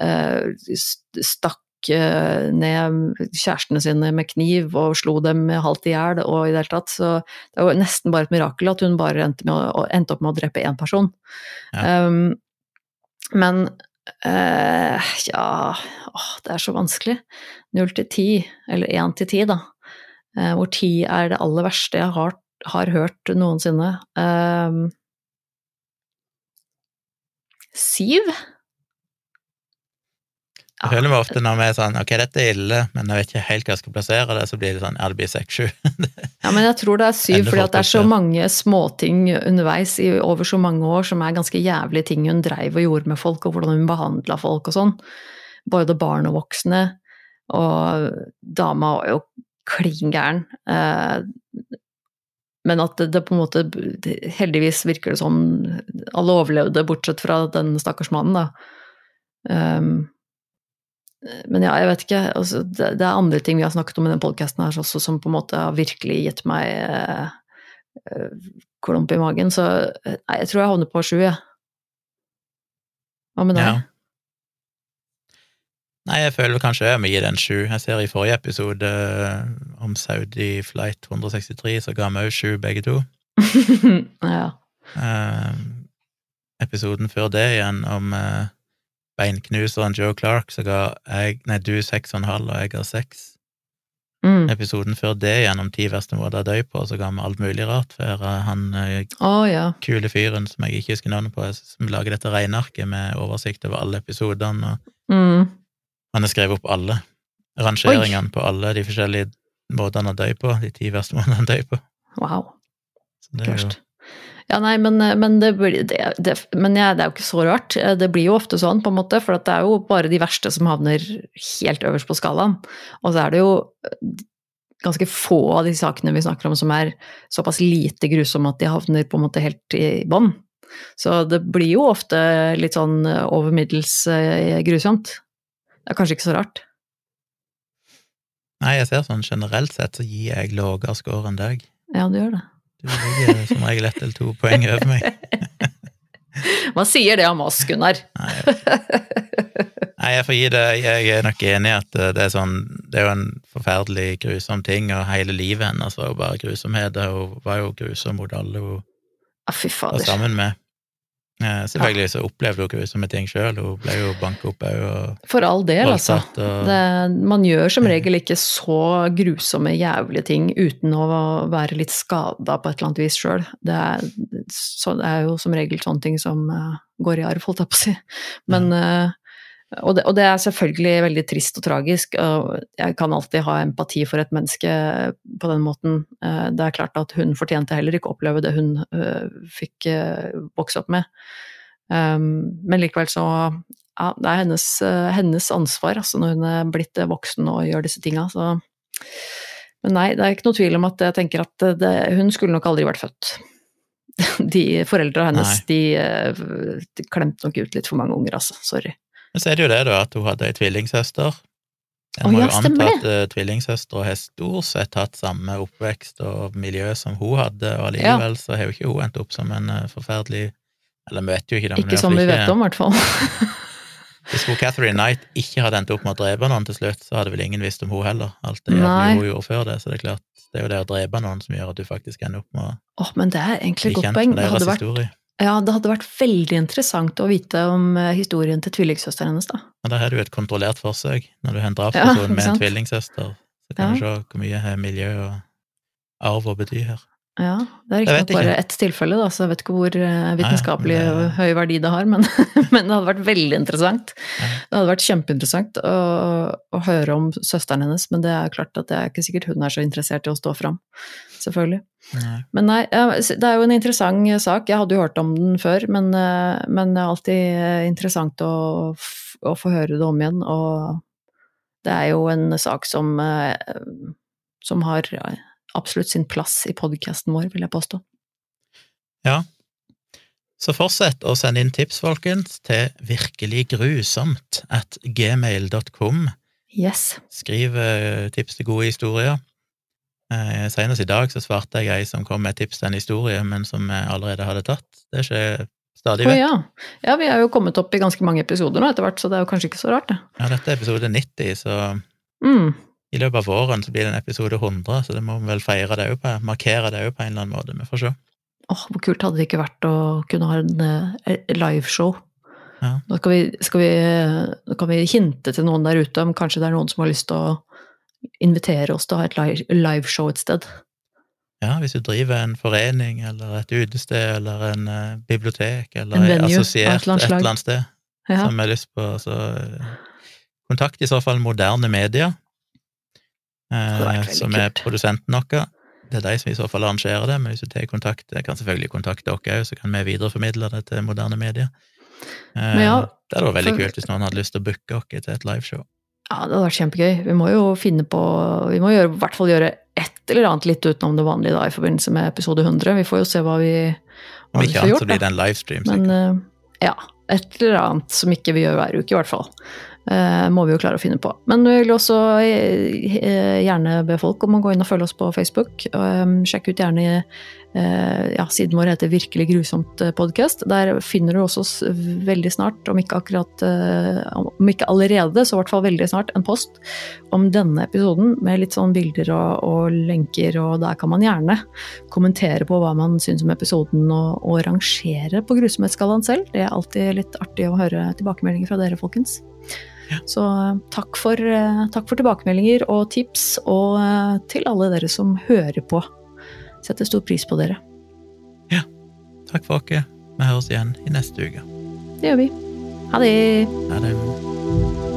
stakk st- stakk øh, ned kjærestene sine med kniv og slo dem halvt i hjel og i det hele tatt. Så det er jo nesten bare et mirakel at hun bare endte, med å, endte opp med å drepe én person. Ja. Um, men uh, ja åh, det er så vanskelig. Null til ti, eller én til ti, da. Uh, hvor ti er det aller verste jeg har, har hørt noensinne. Um, syv? Jeg føler meg ofte når vi er sånn ok, dette er ille, men jeg vet ikke helt hva jeg skal plassere det, så blir det sånn ja, det blir seks-sju. Ja, men jeg tror det er syv, fordi at det er så mange småting underveis i over så mange år som er ganske jævlige ting hun dreiv og gjorde med folk, og hvordan hun behandla folk og sånn. Både barn og voksne. Og dama var jo klin gæren. Eh, men at det, det på en måte Heldigvis virker det som alle overlevde, bortsett fra den stakkars mannen, da. Um, men ja, jeg vet ikke. Altså, det, det er andre ting vi har snakket om i den podkasten her også, som på en måte har virkelig gitt meg eh, eh, klump i magen. Så eh, nei, jeg tror jeg havner på sju, jeg. Hva med deg? Ja. Nei, jeg føler kanskje jeg må gi den sju. Jeg ser i forrige episode eh, om Saudi Flight 163, så ga vi òg sju, begge to. ja. Eh, episoden før det igjen, om eh, beinknuseren Joe Clark, så ga jeg, nei, du seks og en halv, og jeg ga seks. Mm. Episoden før det gjennom ti verste måter å dø på, så ga vi alt mulig rart, for eh, han oh, ja. kule fyren som jeg ikke husker navnet på, som lager dette regnearket med oversikt over alle episodene, og Mm. han har skrevet opp alle rangeringene på alle de forskjellige måtene å dø på, de ti verste måtene å dø på. Wow. Så det er jo. Ja, nei, men, men, det, blir- det, det, men ja, det er jo ikke så rart. Det blir jo ofte sånn, på en måte, for at det er jo bare de verste som havner helt øverst på skalaen. Og så er det jo ganske få av de sakene vi snakker om som er såpass lite grusomme at de havner på en måte helt i bånn. Så det blir jo ofte litt sånn over middels eh, grusomt. Det er kanskje ikke så rart. Nei, jeg ser sånn generelt sett så gir jeg lavere score enn deg. Ja, du gjør det. Du ligger som regel ett eller to poeng over meg. Man sier det om oss, Gunnar? Nei, jeg. Nei, jeg får gi det Jeg er nok enig i at det er sånn Det er jo en forferdelig grusom ting, og hele livet hennes var jo bare grusomheter. Hun var jo grusom mot alle hun ah, var sammen med. Eh, selvfølgelig så opplevde hun grusomme ting sjøl. Hun ble jo banka opp òg For all del, altså. og Det, man gjør som regel ikke så grusomme, jævlige ting uten å være litt skada på et eller annet vis sjøl. Det, det er jo som regel sånne ting som uh, går i arv, holdt jeg på å si. Men, eh, og, det, og det er selvfølgelig veldig trist og tragisk, og jeg kan alltid ha empati for et menneske på den måten. Eh, Det er klart at hun fortjente heller ikke å oppleve det hun eh, fikk eh, vokse opp med. Um, men likevel så ja, det er hennes, hennes ansvar altså når hun er blitt voksen og gjør disse tinga. Men nei, det er ikke noe tvil om at jeg tenker at det, hun skulle nok aldri vært født. De foreldra hennes, de, de klemte nok ut litt for mange unger, altså. Sorry. Men så er det jo det, da, at hun hadde ei tvillingsøster. En må ja, jo anta stemmer at uh, tvillingsøstre har stort sett hatt samme oppvekst og miljø som hun hadde, og allikevel så har jo ikke hun endt opp som en eh, forferdelig Eller vi vet jo ikke det, men Ikke som vi vi vet om, i hvert fall. Hvis hun Catherine Knight ikke hadde endt opp med å drepe noen til slutt, så hadde vel ingen visst om hun heller. Alt det hun gjorde før det, så det er klart, det er jo det å drepe noen som gjør at du faktisk ender opp med å oh, men det er egentlig et godt poeng. Det hadde vært historie. Ja, det hadde vært veldig interessant å vite om eh, historien til tvillingsøsteren hennes, da. Men der har du et kontrollert forsøk. Når du har en drapsperson ja, med en tvillingsøster, så kan Ja. du se hvor mye miljø og arv å bety her. Ja, det er riktignok bare ett tilfelle, da, så jeg vet ikke hvor eh, vitenskapelig Nei, det- høy verdi det har, men, men det hadde vært veldig interessant. Det hadde vært kjempeinteressant å, å høre om søsteren hennes, men det er klart at det er ikke sikkert hun er så interessert i å stå fram. Selvfølgelig. Nei. Men nei, det er jo en interessant sak. Jeg hadde jo hørt om den før, men, eh, men det er alltid eh, interessant å, å få høre det om igjen. Og det er jo en sak som, som har absolutt sin plass i podkasten vår, vil jeg påstå. Ja. Så fortsett å sende inn tips, folkens, til virkeliggrusomt at gmail.com. Yes. Skriv eh, tips til gode historier. Eh, Senest i dag så svarte jeg ei som kom med tips til en historie, men som jeg allerede hadde tatt. Det skjer stadig vekk. Oh, ja. ja, vi er jo kommet opp i ganske mange episoder nå etter hvert, så det er jo kanskje ikke så rart, det. Ja, dette er episode 90, så Mm. I løpet av våren så blir det en episode 100, så det må vi vel feire det òg på, markere det òg på en eller annen måte. Vi får se. Åh, hvor kult hadde det ikke vært å kunne ha en eh, liveshow. Ja. Nå skal vi, skal vi, nå kan vi hinte til noen der ute om kanskje det er noen som har lyst til å invitere oss til å ha et liveshow et sted. Ja, hvis du driver en forening eller et utested eller en uh, bibliotek eller En er venue et assosiert et eller annet sted Ja. som har lyst på, så uh, kontakt i så fall Moderne Media, hadde vært eh, veldig som er kult. produsenten vår. Det er de som i så fall arrangerer det, men hvis du tar kontakt, jeg kan selvfølgelig kontakte dere òg, så kan vi videreformidle det til Moderne Media. Eh, ja, det hadde vært veldig for- kult hvis noen hadde lyst til å booke oss til et liveshow. Ja, det hadde vært kjempegøy. Vi må jo finne på Vi må gjøre, i hvert fall gjøre et eller annet litt utenom det vanlige da, i forbindelse med episode 100. Vi får jo se hva vi, hva Om ikke annet så blir det en livestream, sikkert. Men, ja, et eller annet som ikke vi gjør hver uke, i hvert fall. Eh, må vi jo klare å finne på. Men vi vil også eh, eh, gjerne be folk om å gå inn og følge oss på Facebook. Sjekk ut gjerne ja, siden vår heter Virkelig grusomt podkast. Der finner du også veldig snart, om ikke akkurat eh, om ikke allerede, så i hvert fall veldig snart, en post om denne episoden med litt sånn bilder og, og lenker, og der kan man gjerne kommentere på hva man syns om episoden, og, og rangere på grusomhetsskalaen selv. Det er alltid litt artig å høre tilbakemeldinger fra dere, folkens. Så eh, takk for, eh, takk for tilbakemeldinger og tips, og eh, til alle dere som hører på. Setter stor pris på dere. Ja. Takk for oss. Vi høres igjen i neste uke. Det gjør vi. Ha det! Ha det.